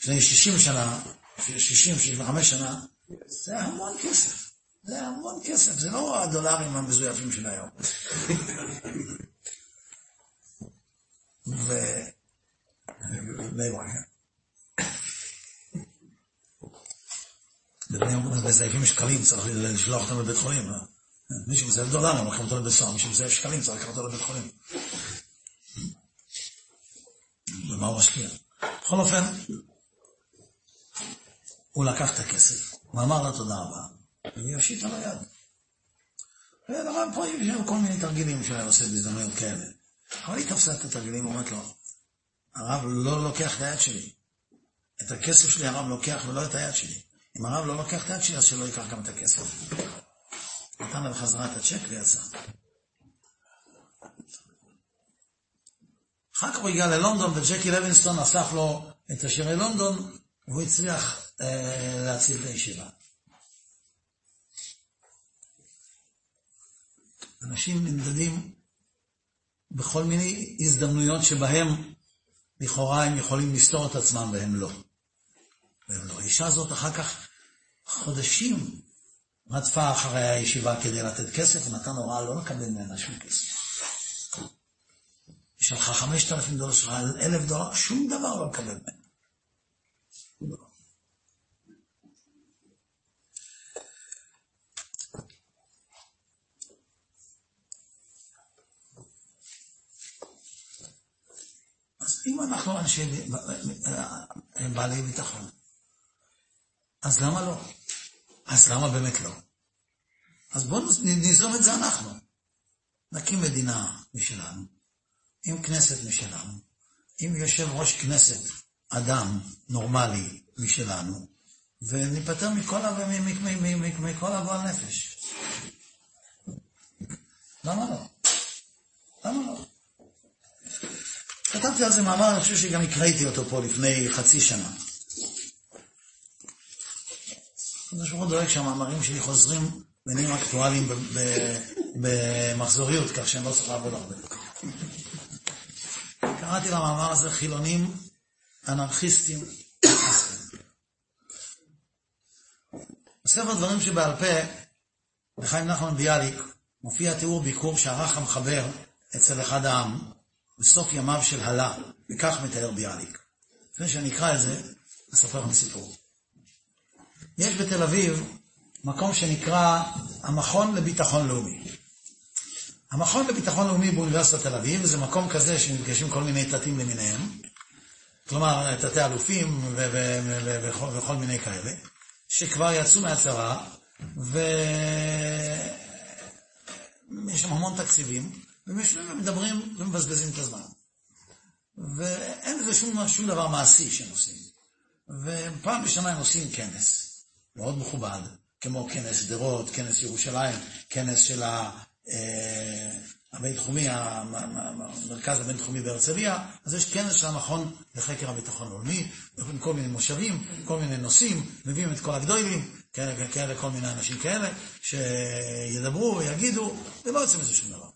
לפני 60 שנה, 60, 65 שנה, זה המון כסף. זה המון כסף, זה לא הדולרים המזויפים של היום. ו... בבני ברק מזייפים שקלים, צריך לשלוח אותם לבית חולים. מי שמזייף דולרים, לוקחים אותו לבית סוהר, מי שמזייף שקלים, צריך לקחת אותו לבית חולים. ומה הוא משקיע? בכל אופן, הוא לקח את הכסף, הוא אמר לה תודה רבה. והיא הושיט על היד. והרב פה שם כל מיני תרגילים שהוא היה עושה בהזדמנויות כאלה. אבל היא תפסה את התרגילים, אומרת לו, הרב לא לוקח את היד שלי. את הכסף שלי הרב לוקח ולא את היד שלי. אם הרב לא לוקח את היד שלי, אז שלא ייקח גם את הכסף. נתן לה בחזרה את הצ'ק ויצא. אחר כך הוא הגיע ללונדון וג'קי לוינסטון אסף לו את השירי לונדון והוא הצליח להציל את הישיבה. אנשים נמדדים בכל מיני הזדמנויות שבהם לכאורה הם יכולים לסתור את עצמם והם לא. והם לא. האישה הזאת אחר כך חודשים רדפה אחרי הישיבה כדי לתת כסף, ונתן הוראה לא לקבל ממנה שום כסף. היא שלחה חמשת אלפים דולר, שלחה אלף דולר, שום דבר לא לקבל ממנה. אם אנחנו אנשי בעלי ביטחון, אז למה לא? אז למה באמת לא? אז בואו ניזום את זה אנחנו. נקים מדינה משלנו, עם כנסת משלנו, עם יושב ראש כנסת, אדם נורמלי משלנו, וניפטר מכל הגועל נפש. למה לא? למה לא? כתבתי על זה מאמר, אני חושב שגם הקראתי אותו פה לפני חצי שנה. הקדוש ברוך הוא דואג שהמאמרים שלי חוזרים ונהיים אקטואליים במחזוריות, כך שאני לא צריך לעבוד הרבה. קראתי למאמר הזה חילונים, אנרכיסטים, בספר דברים שבעל פה, בחיים נחמן ביאליק, מופיע תיאור ביקור שערך המחבר אצל אחד העם, בסוף ימיו של הלה, וכך מתאר ביאליק. לפני שאני אקרא את זה, אספר לכם סיפור. יש בתל אביב מקום שנקרא המכון לביטחון לאומי. המכון לביטחון לאומי באוניברסיטת תל אביב, זה מקום כזה שנפגשים כל מיני תתים למיניהם, כלומר תתי אלופים וכל מיני כאלה, שכבר יצאו מהצבא, ויש שם המון תקציבים, ומדברים ומבזבזים את הזמן. ואין לזה שום, שום דבר מעשי שהם עושים. ופעם בשנה הם עושים כנס, מאוד מכובד, כמו כנס שדרות, כנס ירושלים, כנס של ה, אה, הבינתחומי, המרכז הבינתחומי בהרצליה, אז יש כנס של המכון לחקר הביטחון הלאומי, עם כל מיני מושבים, כל מיני נושאים, מביאים את כל הגדולים, כאלה, כאלה, כל מיני אנשים כאלה, שידברו ויגידו, ולא יוצא מזה שום דבר.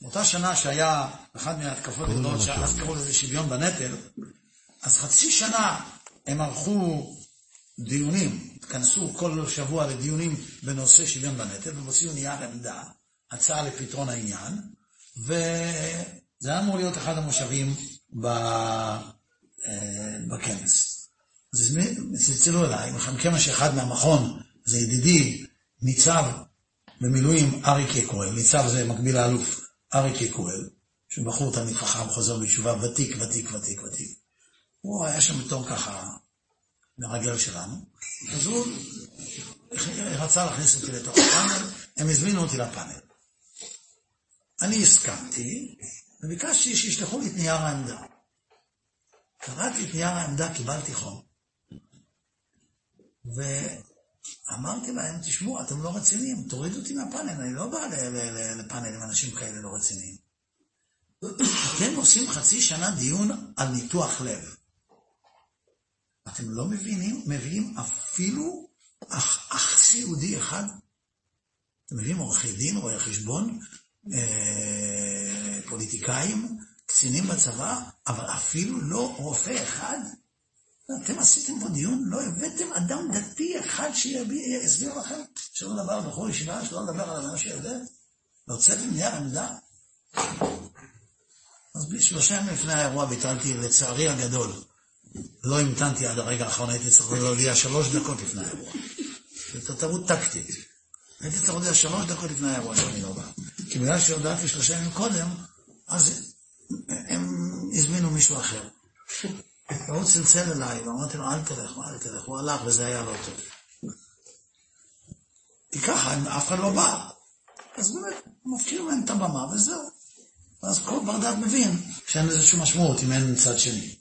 באותה שנה שהיה אחת מההתקפות הגדולות, שאז קראו לזה שוויון בנטל, אז חצי שנה הם ערכו דיונים, התכנסו כל שבוע לדיונים בנושא שוויון בנטל, והוציאו נייר עמדה, הצעה לפתרון העניין, וזה היה אמור להיות אחד המושבים אה, בכנס. אז צלצלו אליי, מכיוון שאחד מהמכון זה ידידי, ניצב במילואים אריק יקואל, ניצב זה מקביל לאלוף אריק יקואל, שהוא בחור תלמיד חכם, חוזר בתשובה, ותיק, ותיק, ותיק, ותיק. הוא היה שם בתור ככה מרגל שלנו, אז הוא רצה להכניס אותי לתוך הפאנל, הם הזמינו אותי לפאנל. אני הסכמתי, וביקשתי שישלחו לי את נייר העמדה. קראתי את נייר העמדה, קיבלתי חום. ואמרתי להם, תשמעו, אתם לא רציניים, תורידו אותי מהפאנל, אני לא בא לפאנל עם אנשים כאלה לא רציניים. אתם עושים חצי שנה דיון על ניתוח לב. אתם לא מבינים, מביאים אפילו אח, אח סיעודי אחד? אתם מביאים עורכי דין, רואי חשבון, אה, פוליטיקאים, קצינים בצבא, אבל אפילו לא רופא אחד? אתם עשיתם פה דיון, לא הבאתם אדם דתי אחד שיסביר לכם שלא לדבר בחור ישיבה, שלא לדבר על מה שיודע? והוצאתם נייר עמדה? אז שלושה ימים לפני האירוע ביטלתי, לצערי הגדול, לא המתנתי עד הרגע האחרון, הייתי צריך להודיע שלוש דקות לפני האירוע. זו טעות טקטית. הייתי צריך להודיע שלוש דקות לפני האירוע שאני לא בא. כי בגלל שהודעתי שלושה ימים קודם, אז הם הזמינו מישהו אחר. והוא צלצל אליי, ואמרתי לו, אל תלך, אל תלך, הוא הלך וזה היה לא טוב. כי ככה, אף אחד לא בא. אז באמת, מפקירים להם את הבמה וזהו. ואז כל בר דעת מבין שאין לזה שום משמעות אם אין צד שני.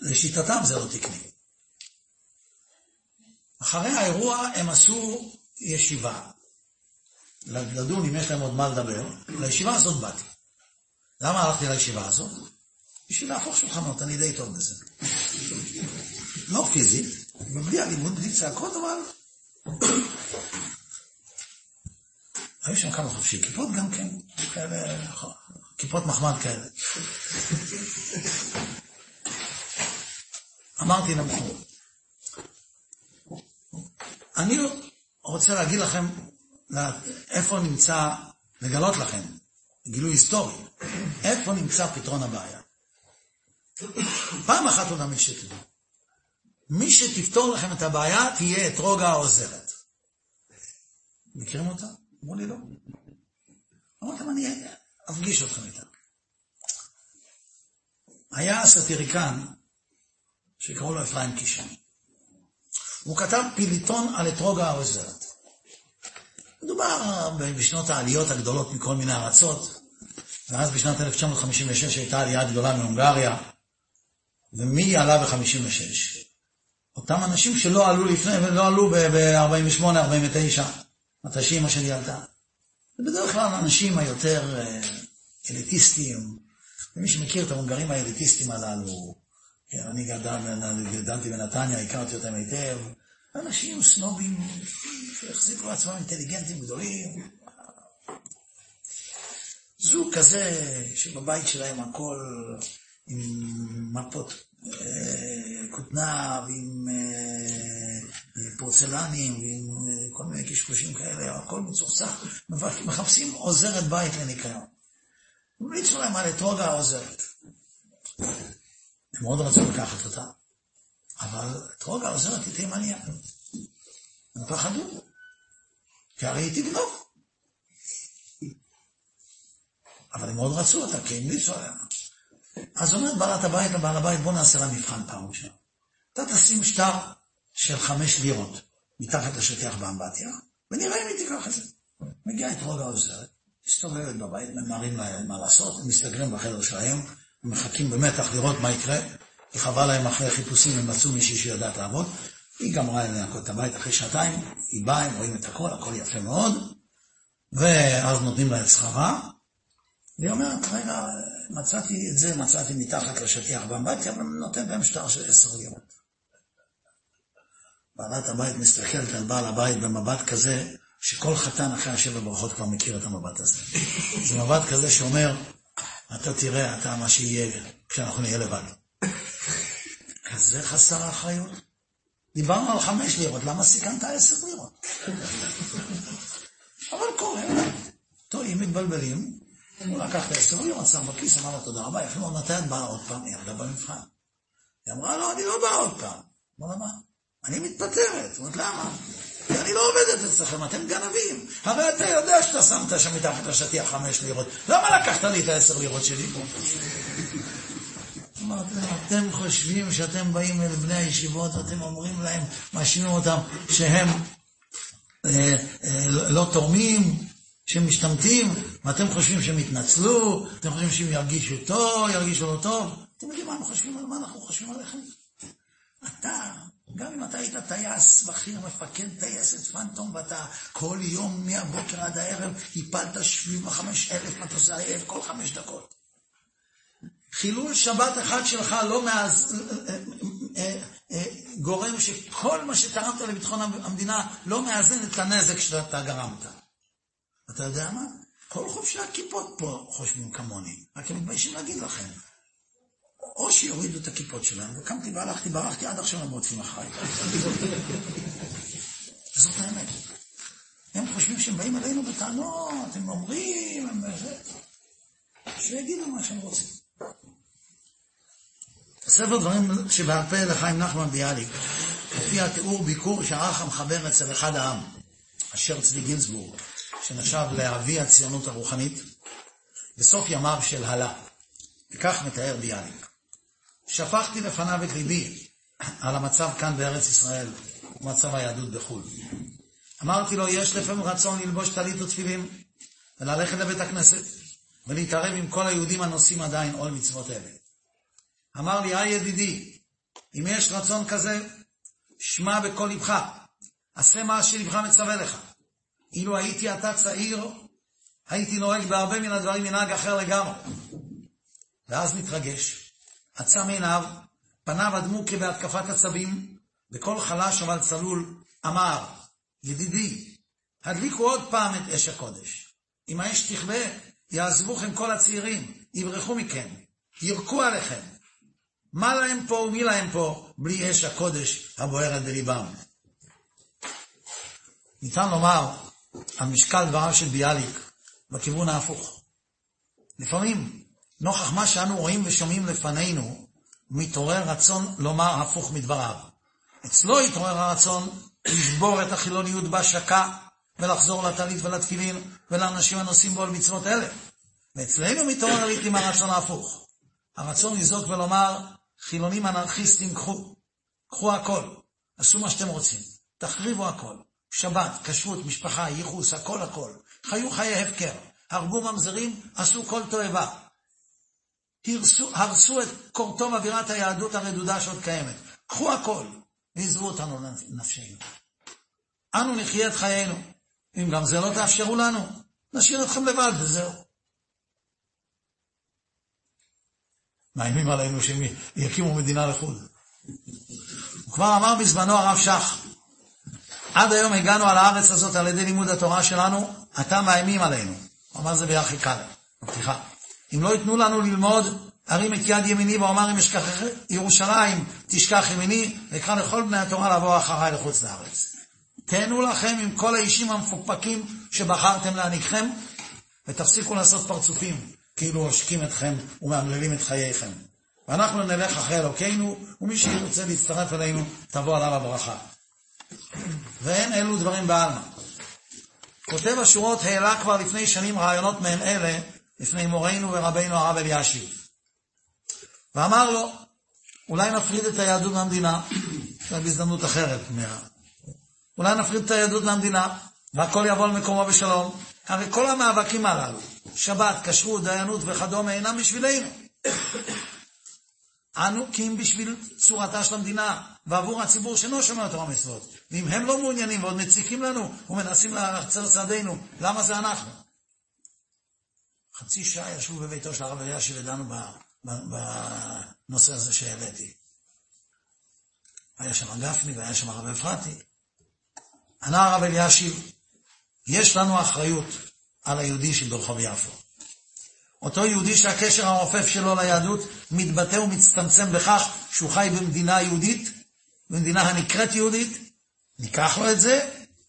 לשיטתם זה לא תקני. אחרי האירוע הם עשו ישיבה, לדון אם יש להם עוד מה לדבר, לישיבה הזאת באתי. למה הלכתי לישיבה הזאת? בשביל להפוך שולחנות, אני די טוב בזה. לא פיזית, בלי אלימות, בלי צעקות, אבל... היו שם כמה חופשי כיפות גם כן, כאלה, כיפות מחמד כאלה. אמרתי למכור, אני רוצה להגיד לכם איפה נמצא, לגלות לכם, גילוי היסטורי, איפה נמצא פתרון הבעיה. פעם אחת ולתמיד שתדעו, מי שתפתור לכם את הבעיה תהיה אתרוגה העוזרת. מכירים אותה? אמרו לי לא. אמרתם, אני אפגיש אתכם איתה. היה סטיריקן שקראו לו אפרים קישן. הוא כתב פיליטון על אתרוגה העוזרת. מדובר בשנות העליות הגדולות מכל מיני ארצות, ואז בשנת 1956 הייתה עלייה גדולה מהונגריה, ומי עלה ב-56? אותם אנשים שלא עלו לפני, ולא עלו ב-48, 49, מתי שאימא שלי עלתה. ובדרך כלל האנשים היותר אה, אליטיסטיים, ומי שמכיר את ההונגרים האליטיסטים הללו, כן, אני גדלתי בנתניה, הכרתי אותם היטב, אנשים סנובים שהחזיקו לעצמם אינטליגנטים גדולים. זוג כזה שבבית שלהם הכל עם מפות אה, כותנה ועם אה, פורצלנים ועם אה, כל מיני קשקושים כאלה, הכל מצוחצח, מחפשים עוזרת בית לניקיון. המליצו להם על אתרוגה העוזרת. הם מאוד רצו לקחת אותה, אבל אתרוגה העוזרת היא תימניה. הם פחדו, כי הרי היא תגנוב. אבל הם מאוד רצו אותה, כי המליצו עליה. אז אומרת בעלת הבית לבעל הבית, בוא נעשה לה מבחן פעם ראשונה. אתה תשים שטר של חמש לירות מתחת לשטיח באמבטיה, ונראה אם היא תיקח את זה. מגיעה את רוגע העוזרת, מסתובבת בבית, ממהרים להם מה לעשות, הם מסתגרים בחדר שלהם, הם מחכים במתח לראות מה יקרה, כי חבל להם אחרי חיפושים, הם מצאו מישהי שיודעת לעבוד, היא גמרה לנקות את הבית אחרי שעתיים, היא באה, הם רואים את הכל, הכל יפה מאוד, ואז נותנים לה את שכרה, והיא אומרת, רגע, מצאתי את זה, מצאתי מתחת לשטיח באמבטיה, נותן להם שטר של עשר לירות. בעלת הבית מסתכלת על בעל הבית במבט כזה, שכל חתן אחרי השבע ברכות כבר מכיר את המבט הזה. זה מבט כזה שאומר, אתה תראה, אתה מה שיהיה כשאנחנו נהיה לבד. כזה חסר אחריות. דיברנו על חמש לירות, למה סיכנת עשר לירות? אבל קורה, טועים, מתבלבלים, הוא לקח את העשר לירות, שם בכיס, אמר לו תודה רבה, יפה מאוד, מתי את באה עוד פעם? היא עבדה במבחן. היא אמרה, לא, אני לא באה עוד פעם. אמר לה, מה? אני מתפטרת. אומרת, למה? כי אני לא עובדת אצלכם, אתם גנבים. הרי אתה יודע שאתה שמת שם מתחת לשטיח חמש לירות. למה לקחת לי את העשר לירות שלי פה? אמרתי להם, אתם חושבים שאתם באים אל בני הישיבות ואתם אומרים להם, מאשימים אותם שהם אה, אה, לא תורמים, שהם משתמטים, ואתם חושבים שהם יתנצלו, אתם חושבים שהם ירגישו טוב, ירגישו לא טוב. אתם יודעים מה חושבים על מה אנחנו חושבים עליכם? אתה, גם אם אתה היית טייס בכיר, מפקד טייסת פנטום, ואתה כל יום מהבוקר עד הערב הפלת 75 אלף מטוסי אייף כל חמש דקות. חילול שבת אחד שלך לא מאז, אה, אה, אה, גורם שכל מה שתרמת לביטחון המדינה לא מאזן את הנזק שאתה גרמת. אתה יודע מה? כל חובשי הכיפות פה חושבים כמוני, רק הם מתביישים להגיד לכם. או שיורידו את הכיפות שלהם, וקמתי והלכתי, ברחתי, עד עכשיו הם רוצים אחריי. זאת האמת. הם חושבים שהם באים אלינו בטענות, הם אומרים, הם... שיגידו מה שהם רוצים. ספר דברים שבעל פה לחיים נחמן ביאליק, הופיע תיאור ביקור שערך המחבר אצל אחד העם, אשר צבי גינזבורג, שנחשב לאבי הציונות הרוחנית, בסוף ימיו של הלה. וכך מתאר ביאליק. שפכתי לפניו את ליבי על המצב כאן בארץ ישראל ומצב היהדות בחו"ל. אמרתי לו, יש לפעמים רצון ללבוש טלית ותפילין וללכת לבית הכנסת ולהתערב עם כל היהודים הנושאים עדיין עול מצוות אלה. אמר לי, היי ידידי, אם יש רצון כזה, שמע בקול לבך, עשה מה שלבך מצווה לך. אילו הייתי אתה צעיר, הייתי נוהג בהרבה מן הדברים מנהג אחר לגמרי. ואז מתרגש, עצם עיניו, פניו אדמו כבהתקפת עצבים, בקול חלש אבל צלול, אמר, ידידי, הדליקו עוד פעם את אש הקודש. אם האש תכבה, יעזבוכם כל הצעירים, יברחו מכם, ירקו עליכם. מה להם פה ומי להם פה, בלי אש הקודש הבוערת בליבם. ניתן לומר על משקל דבריו של ביאליק בכיוון ההפוך. לפעמים, נוכח מה שאנו רואים ושומעים לפנינו, מתעורר רצון לומר הפוך מדבריו. אצלו התעורר הרצון לשבור את החילוניות בה שקע ולחזור לטלית ולתפילין ולאנשים הנושאים בו על מצוות אלה. ואצלנו מתעורר לעיתים הרצון ההפוך. הרצון לזעוק ולומר, חילונים אנרכיסטים, קחו, קחו הכל, עשו מה שאתם רוצים, תחריבו הכל. שבת, כשרות, משפחה, ייחוס, הכל הכל. חיו חיי הפקר, הרגו ממזרים, עשו כל תועבה. הרסו, הרסו את קורטום אווירת היהדות הרדודה שעוד קיימת. קחו הכל, ועזבו אותנו לנפשנו. אנו נחיה את חיינו. אם גם זה לא תאפשרו לנו, נשאיר אתכם לבד וזהו. מאיימים עלינו שהם יקימו מדינה לחוד. הוא כבר אמר בזמנו הרב שך, עד היום הגענו על הארץ הזאת על ידי לימוד התורה שלנו, עתה מאיימים עלינו. הוא אמר זה ביחי קל, בפתיחה. אם לא ייתנו לנו ללמוד, ארים את יד ימיני ואומר אם אשכח ירושלים, תשכח ימיני, ואקרא לכל בני התורה לבוא אחריי לחוץ לארץ. תהנו לכם עם כל האישים המפוקפקים שבחרתם להנהיגכם, ותפסיקו לעשות פרצופים, כאילו עושקים אתכם ומאמללים את חייכם. ואנחנו נלך אחרי אלוקינו, ומי שירצה להצטרף אלינו, תבוא עליו הברכה. ואין אלו דברים בעלמא. כותב השורות העלה כבר לפני שנים רעיונות מעין אלה לפני מורנו ורבינו הרב אלישיב. ואמר לו, אולי נפריד את היהדות מהמדינה, זה בהזדמנות אחרת. מה... אולי נפריד את היהדות מהמדינה, והכל יבוא על מקומו בשלום. הרי כל המאבקים הללו, שבת, כשרות, דיינות וכדומה, אינם בשבילנו. אנו כי אם בשביל צורתה של המדינה ועבור הציבור שאינו שומר תורה ומצוות. ואם הם לא מעוניינים ועוד מציקים לנו ומנסים להצר צעדינו, למה זה אנחנו? חצי שעה ישבו בביתו של הרב אלישיב ודנו בנושא הזה שהעליתי. היה שם גפני והיה שם הרב אפרתי. ענה הרב אלישיב, יש לנו אחריות על היהודי שברחוב יפו. אותו יהודי שהקשר הרופף שלו ליהדות מתבטא ומצטמצם בכך שהוא חי במדינה יהודית, במדינה הנקראת יהודית, ניקח לו את זה,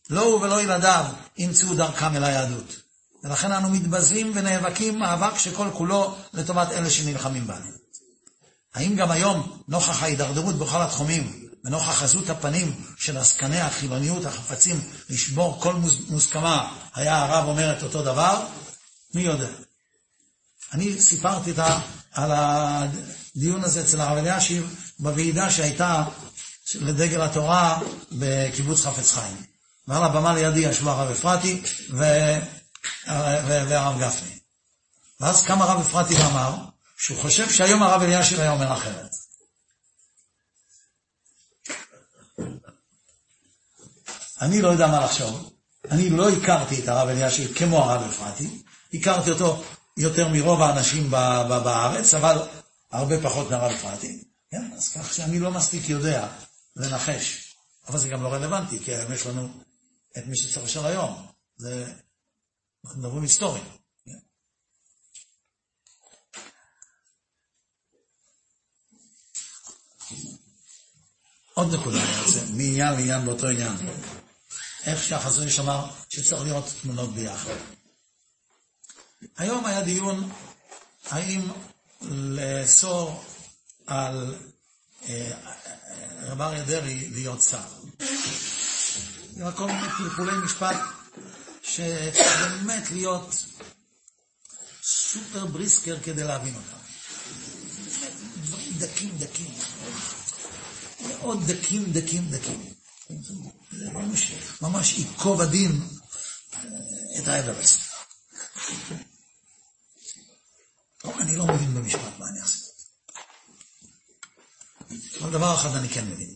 לא הוא ולא ילדיו ימצאו דרכם אל היהדות. ולכן אנו מתבזים ונאבקים מאבק שכל כולו לטובת אלה שנלחמים בנו. האם גם היום, נוכח ההידרדרות בכל התחומים, ונוכח עזות הפנים של עסקני החילוניות החפצים לשבור כל מוסכמה, היה הרב אומר את אותו דבר? מי יודע? אני סיפרתי על הדיון הזה אצל הרב אלישיב בוועידה שהייתה לדגל התורה בקיבוץ חפץ חיים. ועל הבמה לידי ישבו הרב אפרתי והרב גפני. ואז קם הרב אפרתי ואמר שהוא חושב שהיום הרב אלישיב היה אומר אחרת. אני לא יודע מה לחשוב. אני לא הכרתי את הרב אלישיב כמו הרב אפרתי, הכרתי אותו יותר מרוב האנשים בארץ, אבל הרבה פחות מהרב אפרתי. כן, אז כך שאני לא מספיק יודע לנחש. אבל זה גם לא רלוונטי, כי היום יש לנו את מי שצריך לשאול היום. זה, אנחנו מדברים היסטוריה. כן? עוד נקודה מעניין לעניין באותו עניין. איך שהחזון איש אמר שצריך לראות תמונות ביחד. היום היה דיון האם לאסור על אה, רב אריה דרעי להיות שר. זה כל מיני פלפולי משפט שבאמת להיות סופר בריסקר כדי להבין אותם. דברים דקים דקים. מאוד דקים דקים דקים. ממש, ממש ייקוב הדין אה, את האברסט. אני לא מבין במשפט, מה אני אעשה? אבל דבר אחד אני כן מבין,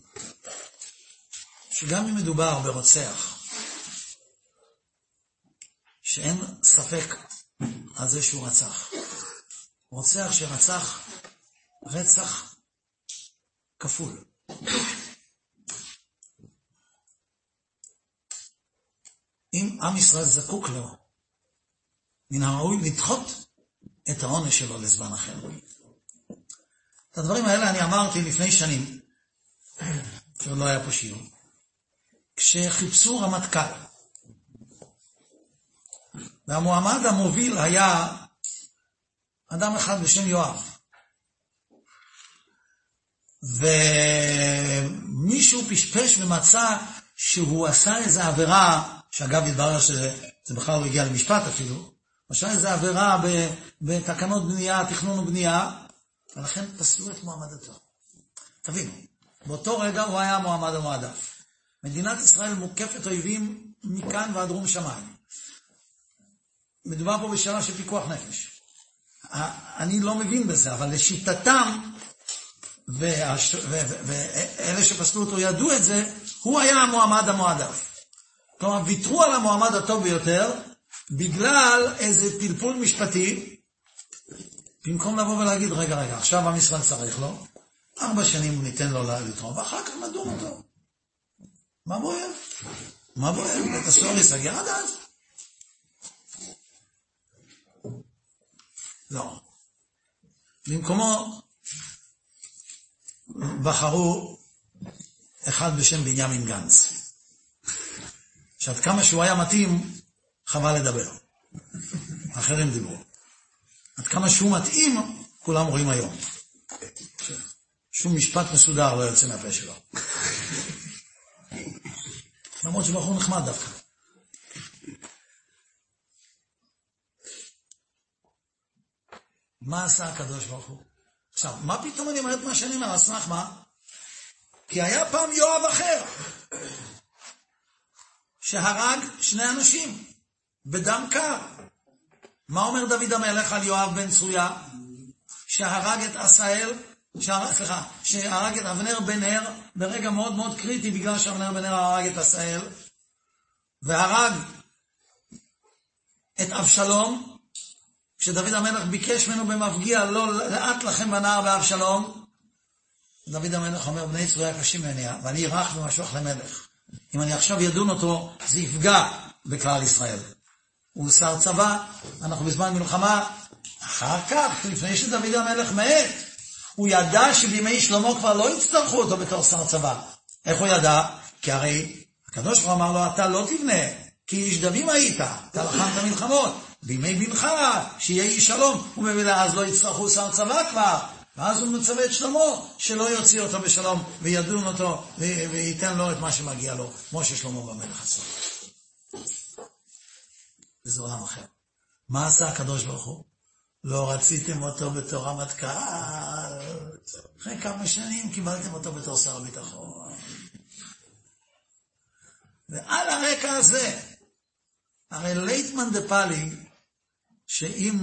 שגם אם מדובר ברוצח, שאין ספק על זה שהוא רצח, רוצח שרצח רצח כפול. אם עם ישראל זקוק לו, מן הראוי לדחות את העונש שלו לזמן אחר. את הדברים האלה אני אמרתי לפני שנים, כשעוד לא היה פה שיעור, כשחיפשו רמטכ"ל. והמועמד המוביל היה אדם אחד בשם יואב. ומישהו פשפש ומצא שהוא עשה איזו עבירה, שאגב התברר שזה בכלל לא הגיע למשפט אפילו, עשה איזו עבירה בתקנות בנייה, תכנון ובנייה, ולכן פסלו את מועמדתו. תבינו, באותו רגע הוא היה המועמד המועדף. מדינת ישראל מוקפת אויבים מכאן ועד רום שמיים. מדובר פה בשאלה של פיקוח נפש. אני לא מבין בזה, אבל לשיטתם, ואלה שפסלו אותו ידעו את זה, הוא היה המועמד המועדף. כלומר, ויתרו על המועמד הטוב ביותר, בגלל איזה פלפול משפטי, במקום לבוא ולהגיד, רגע, רגע, עכשיו עם ישראל צריך לו, ארבע שנים ניתן לו לתרום, ואחר כך נדון אותו. מה בוער? מה בוער? בית הסוהר ייסגר עד אז. לא. במקומו בחרו אחד בשם בנימין גנץ. שעד כמה שהוא היה מתאים, חבל לדבר. אחרים דיברו. עד כמה שהוא מתאים, כולם רואים היום. שום משפט מסודר לא יוצא מהפה שלו. למרות שבחור נחמד דווקא. מה עשה הקדוש ברוך הוא? עכשיו, מה פתאום אני אומר את מה שאני אומר? על סמך מה? כי היה פעם יואב אחר, שהרג שני אנשים. בדם קר. מה אומר דוד המלך על יואב בן צרויה? שהרג את עשאל סליחה, שהרג את אבנר בן נר ברגע מאוד מאוד קריטי, בגלל שאבנר בן נר הרג את עשאל, והרג את אבשלום, כשדוד המלך ביקש ממנו במפגיע, לא לאט לכם בנער באבשלום, דוד המלך אומר, בני צרויה קשים ממני, ואני רך ומשוח למלך. אם אני עכשיו ידון אותו, זה יפגע בכלל ישראל. הוא שר צבא, אנחנו בזמן מלחמה, אחר כך, לפני שדוד המלך מת, הוא ידע שבימי שלמה כבר לא יצטרכו אותו בתור שר צבא. איך הוא ידע? כי הרי הקדוש ברוך אמר לו, אתה לא תבנה, כי איש דמים היית, אתה לחמת מלחמות. בימי בנך, שיהיה איש שלום, וממילא אז לא יצטרכו שר צבא כבר. ואז הוא מצווה את שלמה, שלא יוציא אותו בשלום, וידון אותו, וייתן לו את מה שמגיע לו, כמו ששלמה במלך עשה. וזה עולם אחר. מה עשה הקדוש ברוך הוא? לא רציתם אותו בתור רמטכ"ל, אחרי כמה שנים קיבלתם אותו בתור שר הביטחון. ועל הרקע הזה, הרי לייטמן דה פאלי, שאם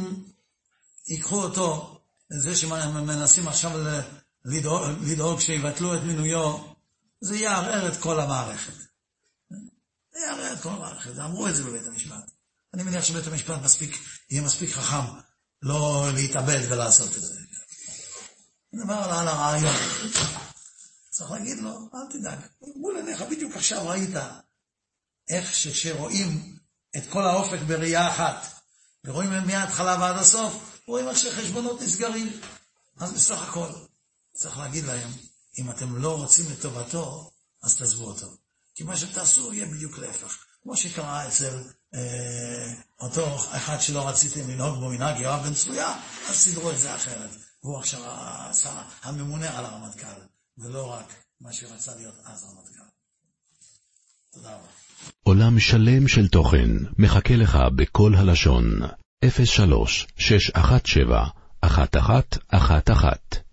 ייקחו אותו, זה שמנסים עכשיו לדאוג, לדאוג שיבטלו את מינויו, זה יערער את כל המערכת. זה יערער את כל המערכת, אמרו את זה בבית המשפט. אני מניח שבית המשפט מספיק, יהיה מספיק חכם לא להתאבד ולעשות את זה. נדבר על הרעיון. צריך להגיד לו, אל תדאג, מול עיניך בדיוק עכשיו ראית איך שכשרואים את כל האופק בראייה אחת, ורואים מההתחלה ועד הסוף, רואים איך שחשבונות נסגרים. אז בסך הכל, צריך להגיד להם, אם אתם לא רוצים לטובתו, אז תעזבו אותו. כי מה שתעשו יהיה בדיוק להפך. כמו שקרה אצל אה, אותו אחד שלא רציתם לנהוג בו מנהג יואב בן צרויה, אז סידרו את זה אחרת. והוא עכשיו השר הממונה על הרמטכ"ל, ולא רק מה שרצה להיות אז הרמטכ"ל. תודה רבה. עולם שלם של תוכן מחכה לך בכל הלשון, 03 617 1111